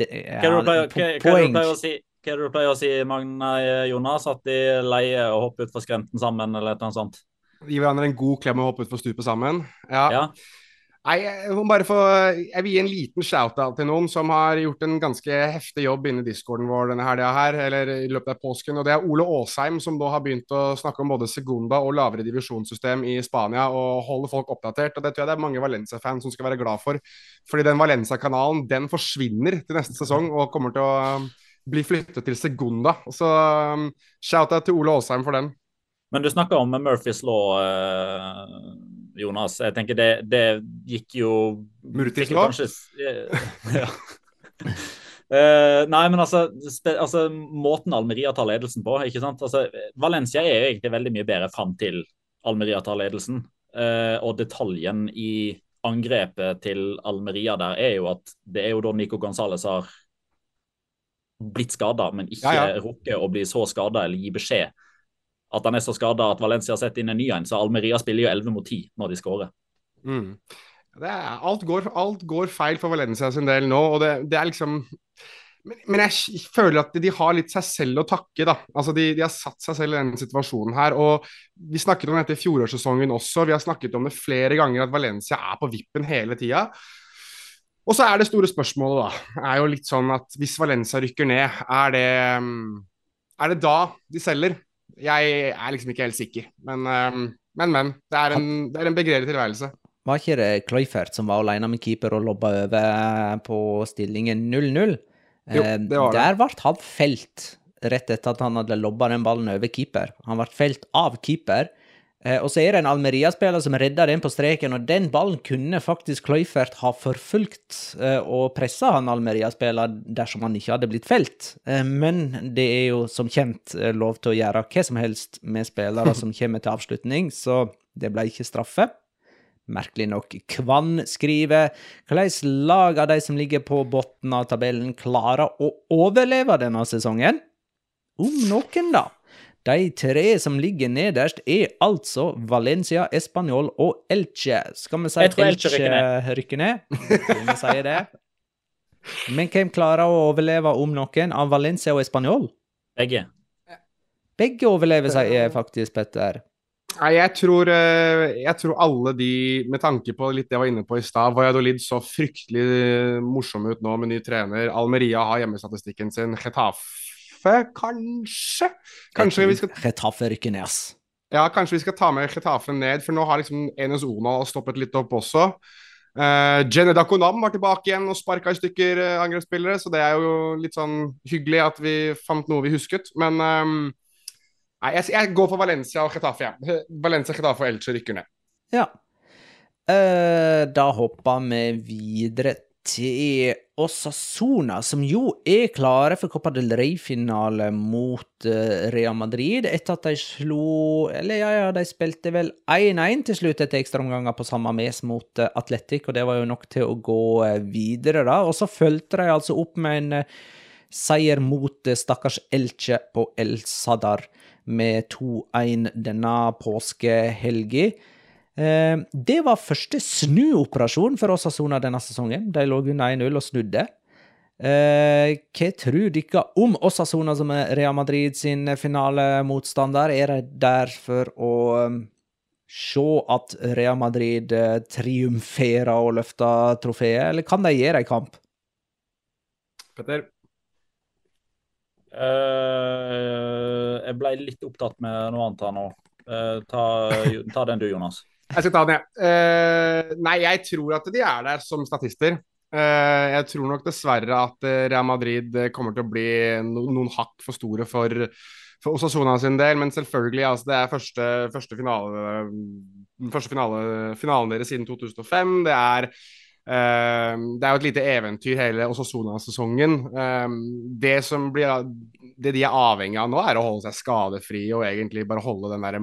Hva er det du pleier å si? Hva er det du pleier å si, Magne Jonas? At de leier å hoppe utfor skrenten sammen, eller noe sånt? Gi hverandre en god klem og hoppe utfor stupet sammen? Ja. ja. Nei, jeg, bare få, jeg vil gi en liten shout-out til noen som har gjort en ganske heftig jobb inne i discorden vår denne helga her, eller i løpet av påsken. og Det er Ole Aasheim, som da har begynt å snakke om både Segunda og lavere divisjonssystem i Spania, og holder folk oppdatert. og Det tror jeg det er mange Valencia-fans som skal være glad for. Fordi den Valencia-kanalen den forsvinner til neste sesong og kommer til å um, bli flyttet til Segunda. Så shout-out til Ole Aasheim for den. Men du snakker om Murphys law. Uh Jonas. Jeg tenker det, det gikk jo Murtisk lov? ja. Uh, nei, men altså, altså, Måten Almeria tar ledelsen på ikke sant? Altså, Valencia er jo egentlig veldig mye bedre fram til Almeria tar ledelsen. Uh, og detaljen i angrepet til Almeria der er jo at det er jo da Nico Gonzales har blitt skada, men ikke ja, ja. rukket å bli så skada eller gi beskjed at han er så skada at Valencia setter inn en ny en. Så Almeria spiller jo 11 mot 10 når de skårer. Mm. alt, går, alt, går, feil for Valencia sin del nå, og det, det er liksom men, men, jeg føler at de har litt seg selv å takke. da. Altså de, de, har satt seg selv i denne situasjonen her. og Vi snakket om dette i fjorårssesongen også. Vi har snakket om det flere ganger, at Valencia er på vippen hele tida. Og så er det store spørsmålet, da. er jo litt sånn at Hvis Valencia rykker ned, er det, er det da de selger? Jeg er liksom ikke helt sikker. Men, ehm, men. men. Det er en, det er en begredet tilværelse. Var ikke det Kloifert som var alene med keeper og lobba over på stillingen 0-0? Jo, det var det. Der ble han felt rett etter at han hadde lobba den ballen over keeper. Han ble felt av keeper. Eh, og så er det en Almeria-spiller som redder den på streken, og den ballen kunne faktisk Kløyfert ha forfulgt eh, og pressa han Almeria-spiller dersom han ikke hadde blitt felt. Eh, men det er jo som kjent lov til å gjøre hva som helst med spillere som kommer til avslutning, så det ble ikke straffe. Merkelig nok. Kvann skriver hvordan lag av de som ligger på bunnen av tabellen, klarer å overleve denne sesongen? Om noen, da. De tre som ligger nederst, er altså Valencia, Español og Elche. Skal vi si Elche, Elche rykker ned? Vi sier det. Men hvem klarer å overleve om noen av Valencia og Español? Begge. Begge overlever, sier faktisk Petter. Nei, jeg tror, eh, jeg tror, alle de, med tanke på litt det jeg var inne på i stad Valladolid så fryktelig morsom ut nå med ny trener. Almeria har hjemmestatistikken sin. Getafe Getafe, kanskje? Kanskje vi skal Getafe rykker ned, ass. Ja, kanskje vi skal ta med Getafe ned, for nå har liksom Enes Ona stoppet litt opp også. Uh, Jenny Dakonam var tilbake igjen og sparka i stykker uh, angrepsspillere, så det er jo litt sånn hyggelig at vi fant noe vi husket. Men um, nei, jeg, jeg, går for Valencia og Getafe. Ja. Valencia, Getafe og Elche rykker ned. Ja. Uh, da hopper vi videre til Osasona, som jo er klare for Copa del Rey-finale mot uh, Real Madrid, etter at de slo Eller ja, ja, de spilte vel 1-1 til slutt etter ekstraomganger på samme mes mot uh, Atletic, og det var jo nok til å gå uh, videre, da. Og så fulgte de altså opp med en seier mot stakkars Elche på El Sadar med 2-1 denne påskehelga. Eh, det var første snuoperasjon for Osasona denne sesongen. De lå under 1-0 og snudde. Eh, hva tror dere om Osasona som er Real Madrid sin finalemotstander? Er de der for å um, se at Real Madrid uh, triumferer og løfter trofeet, eller kan de gjøre en kamp? Petter? Uh, jeg ble litt opptatt med noe annet her nå. Uh, ta, ta den du, Jonas. Jeg skal ta den, jeg. Eh, nei, jeg tror at de er der som statister. Eh, jeg tror nok dessverre at eh, Real Madrid kommer til å bli no noen hakk for store for, for Osasuna sin del. Men selvfølgelig, altså, det er første, første finale første finale, finalen deres siden 2005. Det er Uh, det er jo et lite eventyr, hele Osasona-sesongen. Uh, det, det de er avhengig av nå, er å holde seg skadefri og egentlig bare holde den der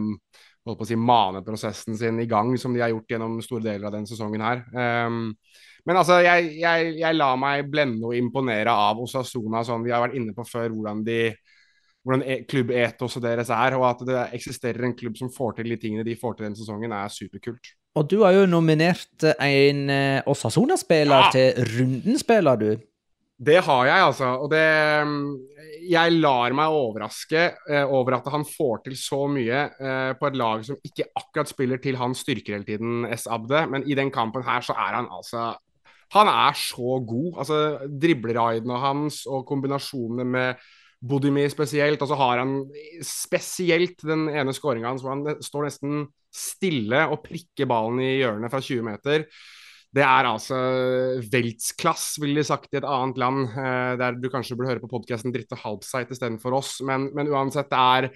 holdt på å si, maneprosessen sin i gang, som de har gjort gjennom store deler av den sesongen her. Um, men altså, jeg, jeg, jeg lar meg blende og imponere av Osasuna, sånn vi har vært inne på før, hvordan de hvordan e, klubbetoset deres er, og at det eksisterer en klubb som får til de tingene de får til den sesongen, er superkult. Og du har jo nominert en uh, Osasuna-spiller ja. til rundenspiller, du. Det har jeg, altså. Og det Jeg lar meg overraske uh, over at han får til så mye uh, på et lag som ikke akkurat spiller til hans styrker hele tiden, S. Abde. Men i den kampen her så er han altså Han er så god. Altså Dribleraidene hans og kombinasjonene med Bodimi spesielt. Og så har han spesielt den ene skåringa hans hvor han står nesten stille og prikker ballen i hjørnet fra 20 meter. Det er altså veltsklass, ville de sagt i et annet land, eh, der du kanskje burde høre på podkasten Dritt og Halbseit istedenfor oss. Men, men, uansett, det er,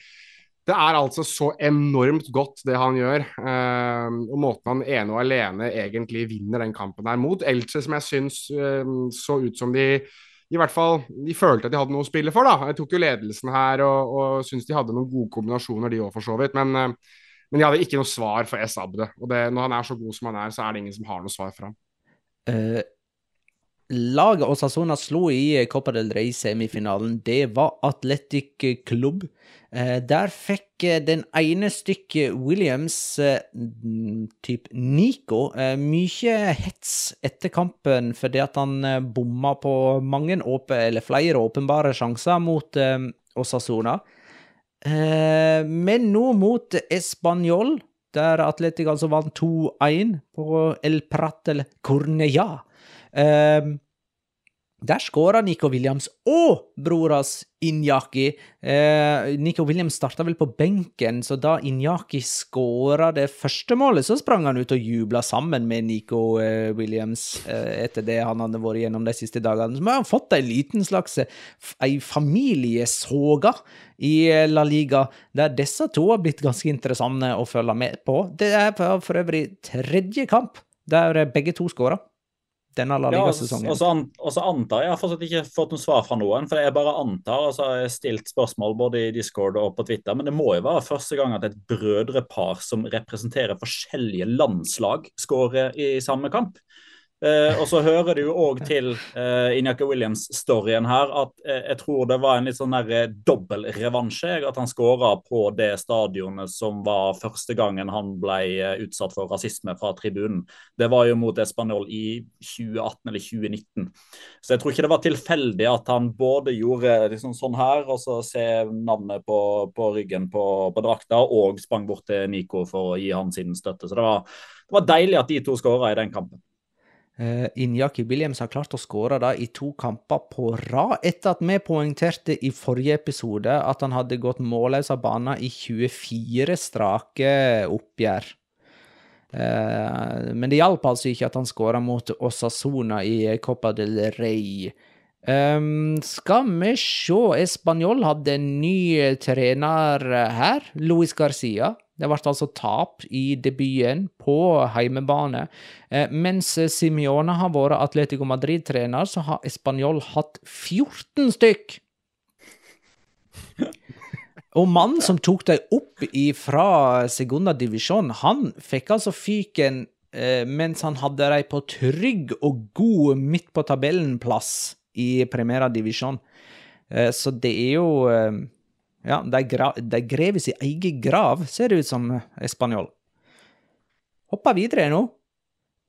det er altså så enormt godt, det han gjør. Eh, og måten han ene og alene egentlig vinner den kampen her mot Elche, som jeg syns eh, så ut som de i hvert fall de følte at de hadde noe å spille for. da. Jeg tok jo ledelsen her og, og syns de hadde noen gode kombinasjoner, de òg, for så vidt. Men, eh, men, de hadde ikke noe svar for S. Abde. Og det, når han er så god som han er, så er det ingen som har noe svar for ham. Uh, laget Osasona slo i Copa del Rey-semifinalen, det var Atletic Klubb. Uh, der fikk uh, den ene stykket Williams, uh, typ Nico, mye hets etter kampen fordi at han bomma på mange åpe, eller flere åpenbare sjanser mot Osasona. Men nå mot Español, der Atletic altså vant 2-1 på El Prat eller Cornella. Der skåra Nico Williams og broras Inyaki. Eh, Nico Williams starta vel på benken, så da Inyaki skåra det første målet, så sprang han ut og jubla sammen med Nico eh, Williams eh, etter det han hadde vært gjennom de siste dagene. Så har han fått ei liten slags eh, ei familiesoga i eh, La Liga, der disse to har blitt ganske interessante å følge med på. Det er for øvrig tredje kamp der begge to skåra denne La Liga-sesongen. Ja, og så antar jeg, jeg har fortsatt ikke fått noe svar fra noen, for jeg bare antar, og så har jeg stilt spørsmål både i Discord og på Twitter, men det må jo være første gang at et brødrepar som representerer forskjellige landslag, skårer i samme kamp. Uh, og så hører det jo òg til eh, Inyaka Williams-storyen her at eh, jeg tror det var en litt sånn der dobbel revansje. At han skåra på det stadionet som var første gangen han ble utsatt for rasisme fra tribunen. Det var jo mot Espanol i 2018 eller 2019. Så jeg tror ikke det var tilfeldig at han både gjorde liksom sånn her, og så se navnet på, på ryggen på, på, drakta, og sprang bort til Nico for å gi han sin støtte. Så det var, det var deilig at de to skåra i den kampen. Uh, Injaki Williams har klart å skåre i to kamper på rad, etter at vi poengterte i forrige episode at han hadde gått målløs av banen i 24 strake oppgjør. Uh, men det hjalp altså ikke at han skåra mot Osasona i Copa del Rey. Um, skal vi se Español hadde en ny trener her, Luis Garcia. Det ble altså tap i debuten på heimebane. Eh, mens Simione har vært Atletico Madrid-trener, så har Español hatt 14 stykk! Og mannen som tok dem opp fra Segunda Divisjon, han fikk altså fyken eh, mens han hadde dem på trygg og god midt på tabellen-plass i primæra Divisjon. Eh, så det er jo ja, de, de grev i sin egen grav, ser det ut som, Espanjol. Hoppa videre nå.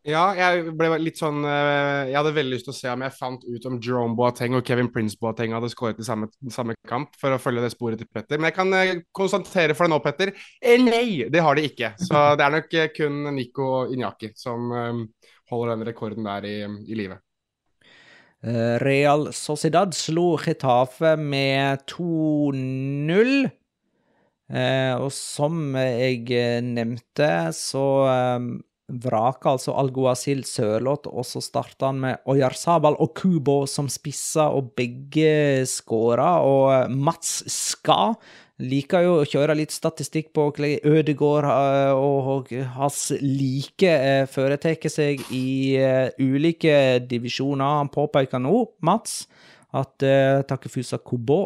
Ja, jeg ble litt sånn eh, Jeg hadde veldig lyst til å se om jeg fant ut om Jerome Boateng og Kevin Prince Boateng hadde skåret i samme, samme, kamp, for å følge det sporet til Petter. Men jeg kan eh, konstatere for deg nå, Petter, eh, nei, det har de ikke. Så det er nok kun Nico Inyaki som holder den rekorden der i, i livet. Eh, Real Sociedad slo Getafe med 2-0. Eh, og som jeg eh, nevnte, så vraka altså Alguacil Sørloth, og så starta han med Oyarzabal og Kubo som spisser, og begge skåra. Og Mats Ska liker jo å kjøre litt statistikk på hvordan Ødegård eh, og hans like eh, foretar seg i eh, ulike divisjoner. Han påpeker nå, Mats, at Takefusa Kobo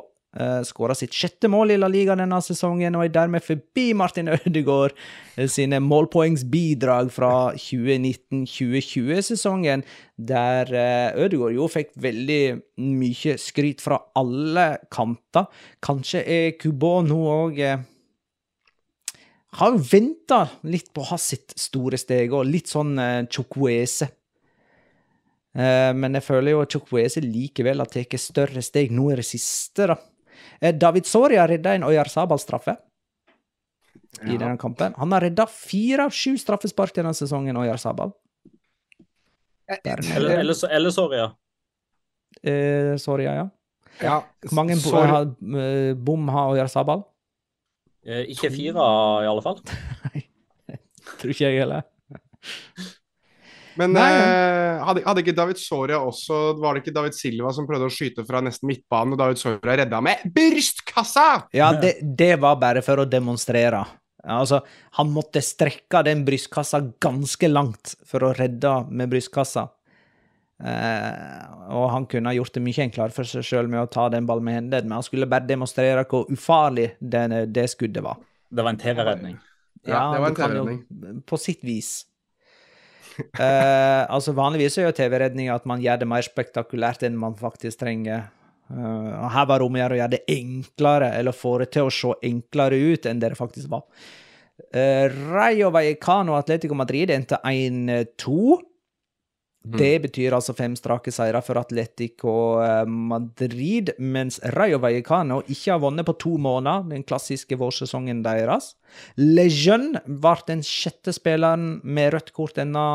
skåra sitt sjette mål i La Liga denne sesongen, og er dermed forbi Martin Ødegaard uh, sine målpoengsbidrag fra 2019-2020-sesongen, der uh, Ødegaard jo fikk veldig mye skryt fra alle kanter. Kanskje er Kubo nå òg har venta litt på å ha sitt store steg, og litt sånn chokwese. Eh, men jeg føler jo at Chukwese likevel har tatt større steg nå i det siste, da. Eh, David Soria redda en Oyarzabal-straffe i denne kampen. Han har redda fire av sju straffespark denne sesongen, Øyar Eller, eller, eller Soria. Eh, Soria, ja. Ja, Hvor mange bo sorry. har, eh, bom har Oyarzabal? Eh, ikke fire, i alle fall. Tror ikke jeg heller. Men Nei, eh, hadde, hadde ikke David Soria også Var det ikke David Silva som prøvde å skyte fra nesten midtbanen, og David Soria redda med brystkassa? Ja, det, det var bare for å demonstrere. Altså, han måtte strekke den brystkassa ganske langt for å redde med brystkassa. Eh, og han kunne ha gjort det mye enklere for seg sjøl med å ta den ballen med hendene, men han skulle bare demonstrere hvor ufarlig det, det skuddet var. Det var en TV-redning. Ja, det var en TV-redning. På sitt vis. Eh, altså Vanligvis er jo TV-redning at man gjør det mer spektakulært enn man faktisk trenger. Uh, og her var rommet her å gjøre det enklere, eller få det til å se enklere ut enn det det faktisk var. Uh, Rayo Vallecano Atletico Madrid endte 1-2. Det betyr altså fem strake seire for Atletico eh, Madrid, mens Rayo Vallecano ikke har vunnet på to måneder, den klassiske vårsesongen deres. Lejeune ble den sjette spilleren med rødt kort denne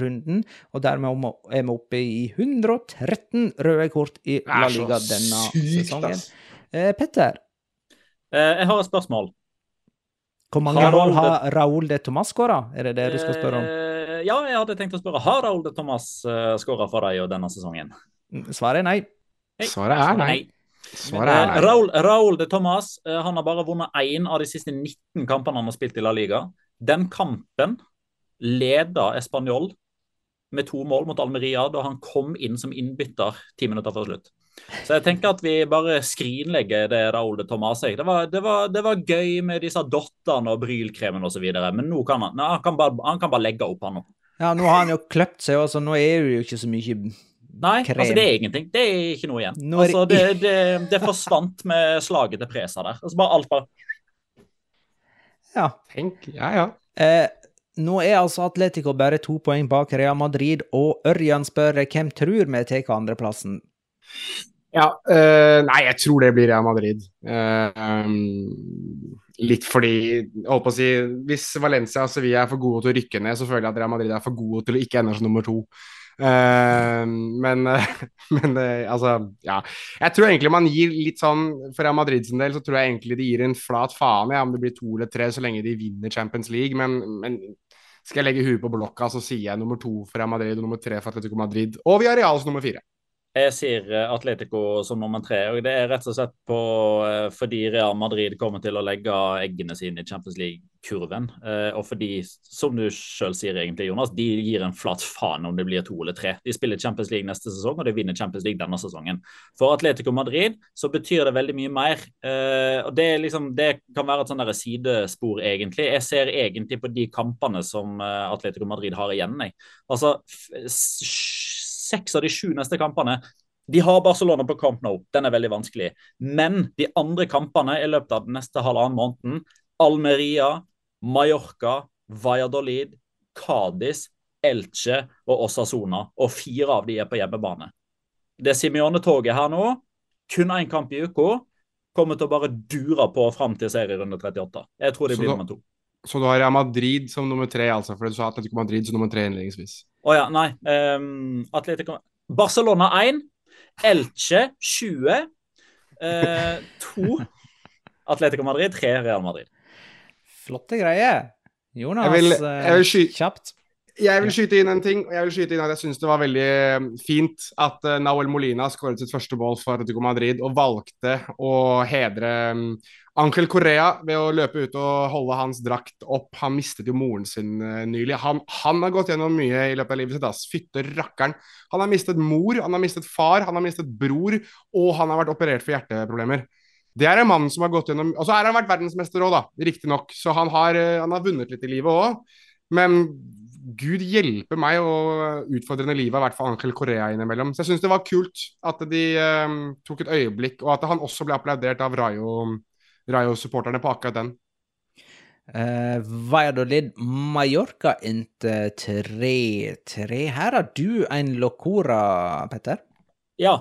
runden, og dermed er vi oppe i 113 røde kort i La Liga denne sykt, sesongen. Eh, Petter, Eh, jeg har et spørsmål. hvor mange mål har Raúl de Tomàs skåra? Er det det du skal spørre om? Eh, ja, jeg hadde tenkt å spørre. Har Raúl de Thomas uh, skåra for deg denne sesongen? Svaret er nei. Svaret er nei. Svaret er Eh, nei. Raúl, Raul de Thomas eh, han har bare vunnet én av de siste 19 kampene han har spilt i La Liga. Den kampen leda Español med to mål mot Almeria da han kom inn som innbytter ti minutter før slutt. Så jeg tenker at vi bare skrinlegger det Raúl de Thomas. Det var, det, var, det var gøy med disse dottene og brylkremen osv., men nå kan han, nei, han, kan bare, han kan bare legge opp, han nå. Ja, nå har han jo kløpt seg, og så nå er det jo ikke så mye Nei, Krem. altså det er ingenting. Det er ikke noe igjen. Nå det altså, det, det, det forsvant med slaget til Presa der. Altså bare alt bare Ja. Tenk, ja, ja. Eh, nå er altså Atletico bare to poeng bak Real Madrid, og Ørjan spør hvem tror vi tar andreplassen. Ja, eh, nei, jeg tror det blir Real Madrid. Eh, um, litt fordi holdt på å si, Hvis Valencia og Sevilla er for gode til å rykke ned, så føler jeg at Real Madrid er for gode til å ikke ende som nummer to. Uh, men uh, men uh, altså, ja. Jeg tror egentlig man gir litt sånn For Real Madrid sin del så tror jeg egentlig de gir en flat faen ja, om det blir to eller tre så lenge de vinner Champions League, men, men skal jeg legge huet på blokka, så sier jeg nummer to for Real Madrid og nummer tre for Atletico Madrid. Og vi har Real som nummer fire. Jeg sier eh, Atletico som nummer tre. og Det er rett og slett på, eh, fordi Real Madrid kommer til å legge eggene sine i Champions League-kurven. eh, Og fordi, som du sjøl sier egentlig, Jonas, de gir en flat faen om det blir to eller tre. De spiller Champions League neste sesong, og de vinner Champions League denne sesongen. For Atletico Madrid så betyr det veldig mye mer. Og det, liksom, det kan være et sånn sidespor, egentlig. Jeg ser egentlig på de kampene som Atletico Madrid har igjen. Jeg. Altså, seks av de sju neste kampene de har Barcelona på Camp Nou, den er veldig vanskelig. Men de andre kampene i løpet av den neste halvannen måneden Almeria, Mallorca, Valladolid, Cádiz, Elche og Osasona. Og fire av de er på hjemmebane. Det Simione-toget her nå, kun én kamp i uka, kommer til å bare dure på fram til serierunde 38. Jeg tror de Så blir da- nummer to. Så du har Real Madrid som nummer tre, altså, for du sa Atletico Madrid som nummer tre innledningsvis. Å ja, nei. Um, Atletico Barcelona 1. Elche 20. uh, 2 Atletico Madrid, 3 Real Madrid. Flotte greier. Jonas, Jeg vil- jeg vil sky- eh, kjapt. Jeg vil skyte inn en ting. og jeg vil skyte inn at jeg syns det var veldig eh, fint at uh, Nahuel Molina skåret sitt første mål for Atletico Madrid og valgte å hedre um, Angel Correa ved å løpe ut og holde hans drakt opp. Han mistet jo moren sin uh, nylig. Han, han har gått gjennom mye i løpet av livet sitt. ass. Fytte rakkeren. Han har mistet mor, han har mistet far, han har mistet bror, og han har vært operert for hjerteproblemer. Det er en mann som har gått gjennom Og så har han vært verdensmester òg, da. Riktignok. Så han har, han har vunnet litt i livet òg. Men gud hjelpe meg og utfordrende livet av i hvert fall Angel Korea innimellom. Så jeg syns det var kult at de eh, tok et øyeblikk, og at han også ble applaudert av Rayo- Rayo-supporterne på akkurat den. Uh, Valladolid Mallorca Inter 3-3. Her har du en locora, Petter. Ja,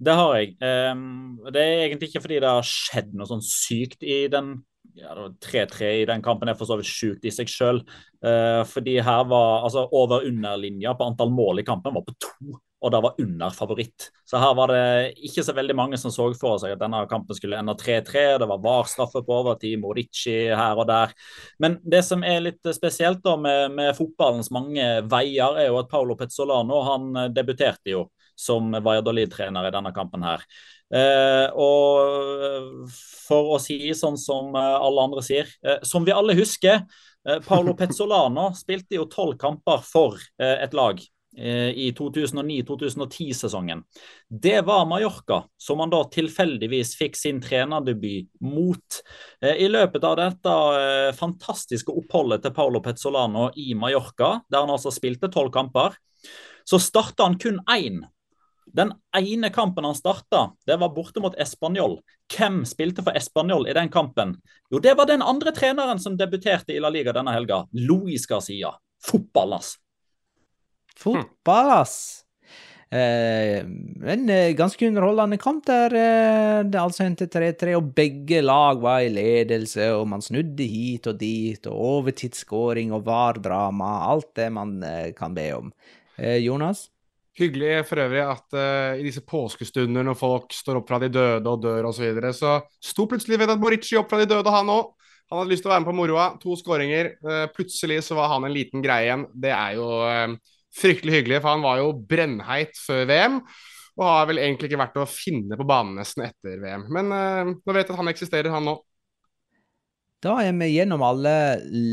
det har jeg. Um, det er egentlig ikke fordi det har skjedd noe sånn sykt i den ja, det var 3-3 i den kampen er for så vidt sjukt i seg sjøl. fordi her var altså over-under-linja på antall mål i kampen var på to, og det var under favoritt. Så her var det ikke så veldig mange som så for seg at denne kampen skulle ende 3-3. Det var VAR-straffe på overtid, Morici her og der. Men det som er litt spesielt da med, med fotballens mange veier, er jo at Paolo Pezzolano han debuterte jo som Valladolid-trener i denne kampen her. Eh, og for å si sånn som eh, alle andre sier, eh, som vi alle husker, eh, Paolo Pezzolano spilte jo tolv kamper for eh, et lag eh, i 2009-2010-sesongen. Det var Mallorca, som han da tilfeldigvis fikk sin trenerdebut mot. I løpet av dette fantastiske oppholdet til Paolo Pezzolano i Mallorca, der han altså spilte tolv kamper, så starta han kun én. Den ene kampen han starta, det var borte mot Español. Hvem spilte for Español i den kampen? Jo, det var den andre treneren som debuterte i La Liga denne helga. Luis Garcia. Fotball, ass. Fotball, ass. Eh, en eh, ganske underholdende kamp der eh, det altså endte 3-3, og begge lag var i ledelse, og man snudde hit og dit, og overtidsskåring og VAR-drama, alt det man eh, kan be om. Eh, Jonas? Hyggelig for øvrig at uh, i disse påskestunder når folk står opp fra de døde og dør osv., så, videre, så sto plutselig Vedat Morici opp fra de døde, han òg. Han hadde lyst til å være med på moroa. To skåringer. Uh, plutselig så var han en liten greie igjen. Det er jo uh, fryktelig hyggelig, for han var jo brennheit før VM. Og har vel egentlig ikke vært å finne på banen nesten etter VM. Men nå vet jeg at han eksisterer, han nå. Da er vi gjennom alle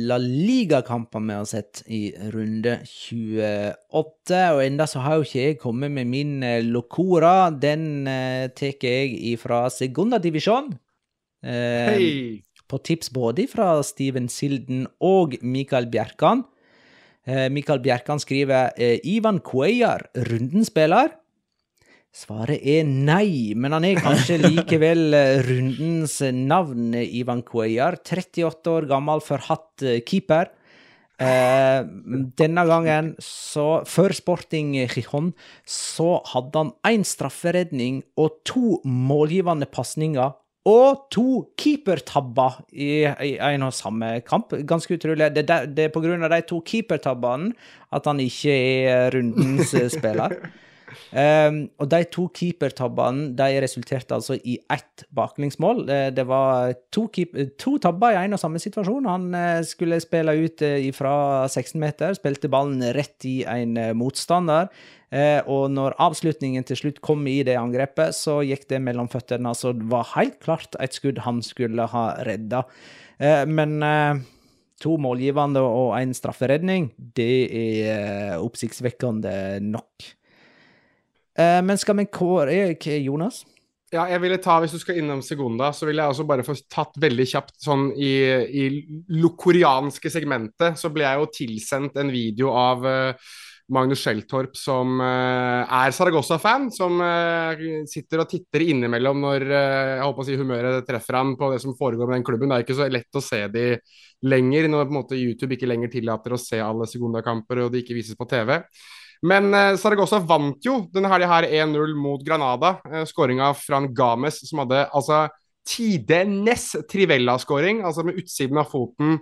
La Liga-kampene vi har sett i runde 28. Og enda så har jo ikke jeg kommet med min eh, Locora. Den eh, tar jeg fra Segundadivisjon. Eh, Hei! På tips både fra Steven Silden og Mikael Bjerkan. Eh, Mikael Bjerkan skriver eh, Ivan Cuellar, rundens spiller. Svaret er nei, men han er kanskje likevel eh, rundens navn, Ivan Cuellar. 38 år gammel, forhatt eh, keeper. Eh, denne gangen, så før Sporting Gijon, så hadde han én strafferedning og to målgivende pasninger. Og to keepertabber i, i en og samme kamp. Ganske utrolig. Det, er det er på grunn av de to keepertabbene at han ikke er rundens eh, spiller. Um, og de to keepertabbene de resulterte altså i ett baklengsmål. Eh, Det var to, keep to tabber i en og samme situasjon. Han eh, skulle spille ut eh, fra 16 meter, spilte ballen rett i en eh, motstander. Eh, og når avslutningen til slutt kom i det angrepet, så gikk det mellom føttene. Altså, det var helt klart et skudd han skulle ha redda. Eh, men eh, to målgivende og en strafferedning, det er eh, oppsiktsvekkende nok. Eh, men skal vi kåre eh, Jonas? Ja, jeg ville ta, Hvis du skal innom Segunda, så vil jeg også bare få tatt veldig kjapt sånn i, i lokorianske segmentet, så ble jeg jo tilsendt en video av uh, Magnus Skjeltorp, som uh, er Saragossa-fan, som uh, sitter og titter innimellom når jeg håper å si humøret treffer han på det som foregår med den klubben. Det er ikke så lett å se de lenger, når på en måte YouTube ikke lenger tillater å se alle Segunda-kamper og de ikke vises på TV. Men eh, Saragossa vant jo denne helga her 1-0 mot Granada. Eh, Skåringa fra Games, som hadde altså tidenes Trivella-skåring, altså med utsiden av foten.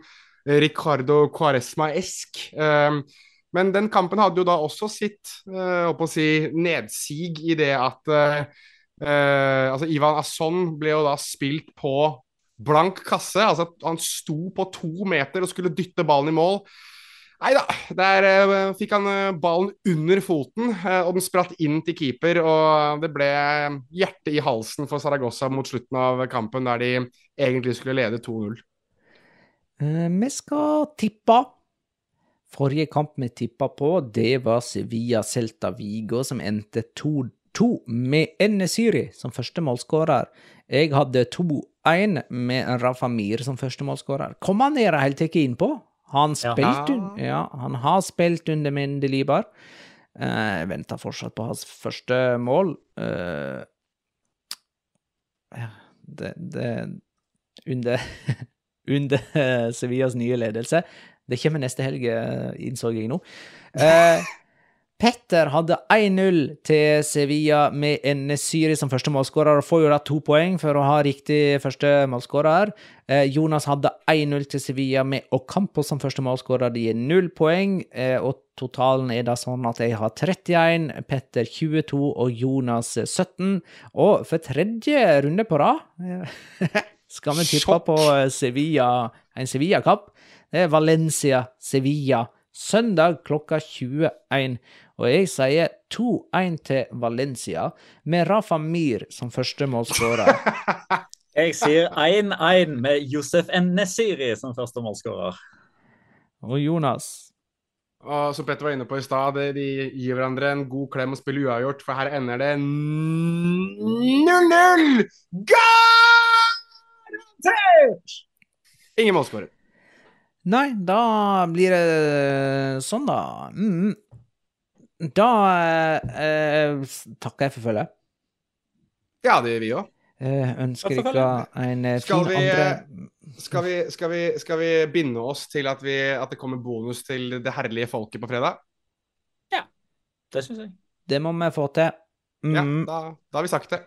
eh, Ricardo Cuaresma-esk. Eh, men den kampen hadde jo da også sitt eh, si, nedsig i det at eh, eh, altså Ivan Asson ble jo da spilt på blank kasse. Altså, han sto på to meter og skulle dytte ballen i mål. Nei da, der uh, fikk han uh, ballen under foten, uh, og den spratt inn til keeper. Og det ble hjerte i halsen for Saragossa mot slutten av kampen, der de egentlig skulle lede 2-0. vi skal tippe. Forrige kamp vi tippa på, det var Sevilla Celta Vigo, som endte 2-2 med Enesiri som første målskårer. Jeg hadde 2-1 med Rafa Mir som første målskårer. Kom han ned helt tatt innpå? Han, spilt, ja. han har spilt under Mendelibar. Uh, jeg venter fortsatt på hans første mål. Uh, ja, det, det Under, under Sevillas nye ledelse. Det kommer neste helg, innså jeg nå. Uh, Petter hadde 1-0 til Sevilla med en Syri som første målskårer, og får jo da to poeng for å ha riktig første målskårer. Eh, Jonas hadde 1-0 til Sevilla med Ocampo som første målskårer. Det gir null poeng, eh, og totalen er da sånn at jeg har 31, Petter 22 og Jonas 17. Og for tredje runde på rad skal vi tippe på Sevilla, en Sevilla-kapp. Det er Valencia-Sevilla. Søndag klokka 21. Og jeg sier 2-1 til Valencia, med Rafa Mir som første målskårer. jeg sier 1-1 med Josef Nesiri som første målskårer. Og Jonas? Og som Petter var inne på i stad, de gir hverandre en god klem og spiller uavgjort, for her ender det 0-0! Garantert! Ingen målskårer. Nei, da blir det sånn, da. Mm. Da eh, takker jeg for følget. Ja, det gjør vi òg. Eh, ønsker dere en eh, skal fin vi, andre skal vi, skal, vi, skal vi, binde oss til at, vi, at, det kommer bonus til det herlige folket på fredag? Ja, det syns jeg. Det må vi få til. Mm. Ja, da, da, har vi sagt det.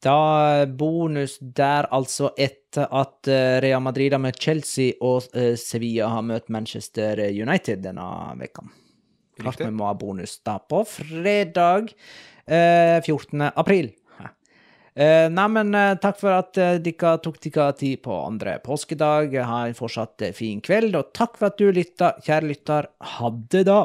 Da bonus der, altså, etter at Real Madrid med Chelsea og Sevilla har møtt Manchester United denne veka. Klart vi må ha bonus da på fredag eh, 14. april. Eh, Neimen, eh, takk for at eh, dere tok dere tid på andre påskedag. Ha en fortsatt eh, fin kveld, og takk for at du lytta, kjære lytter. Ha det, da.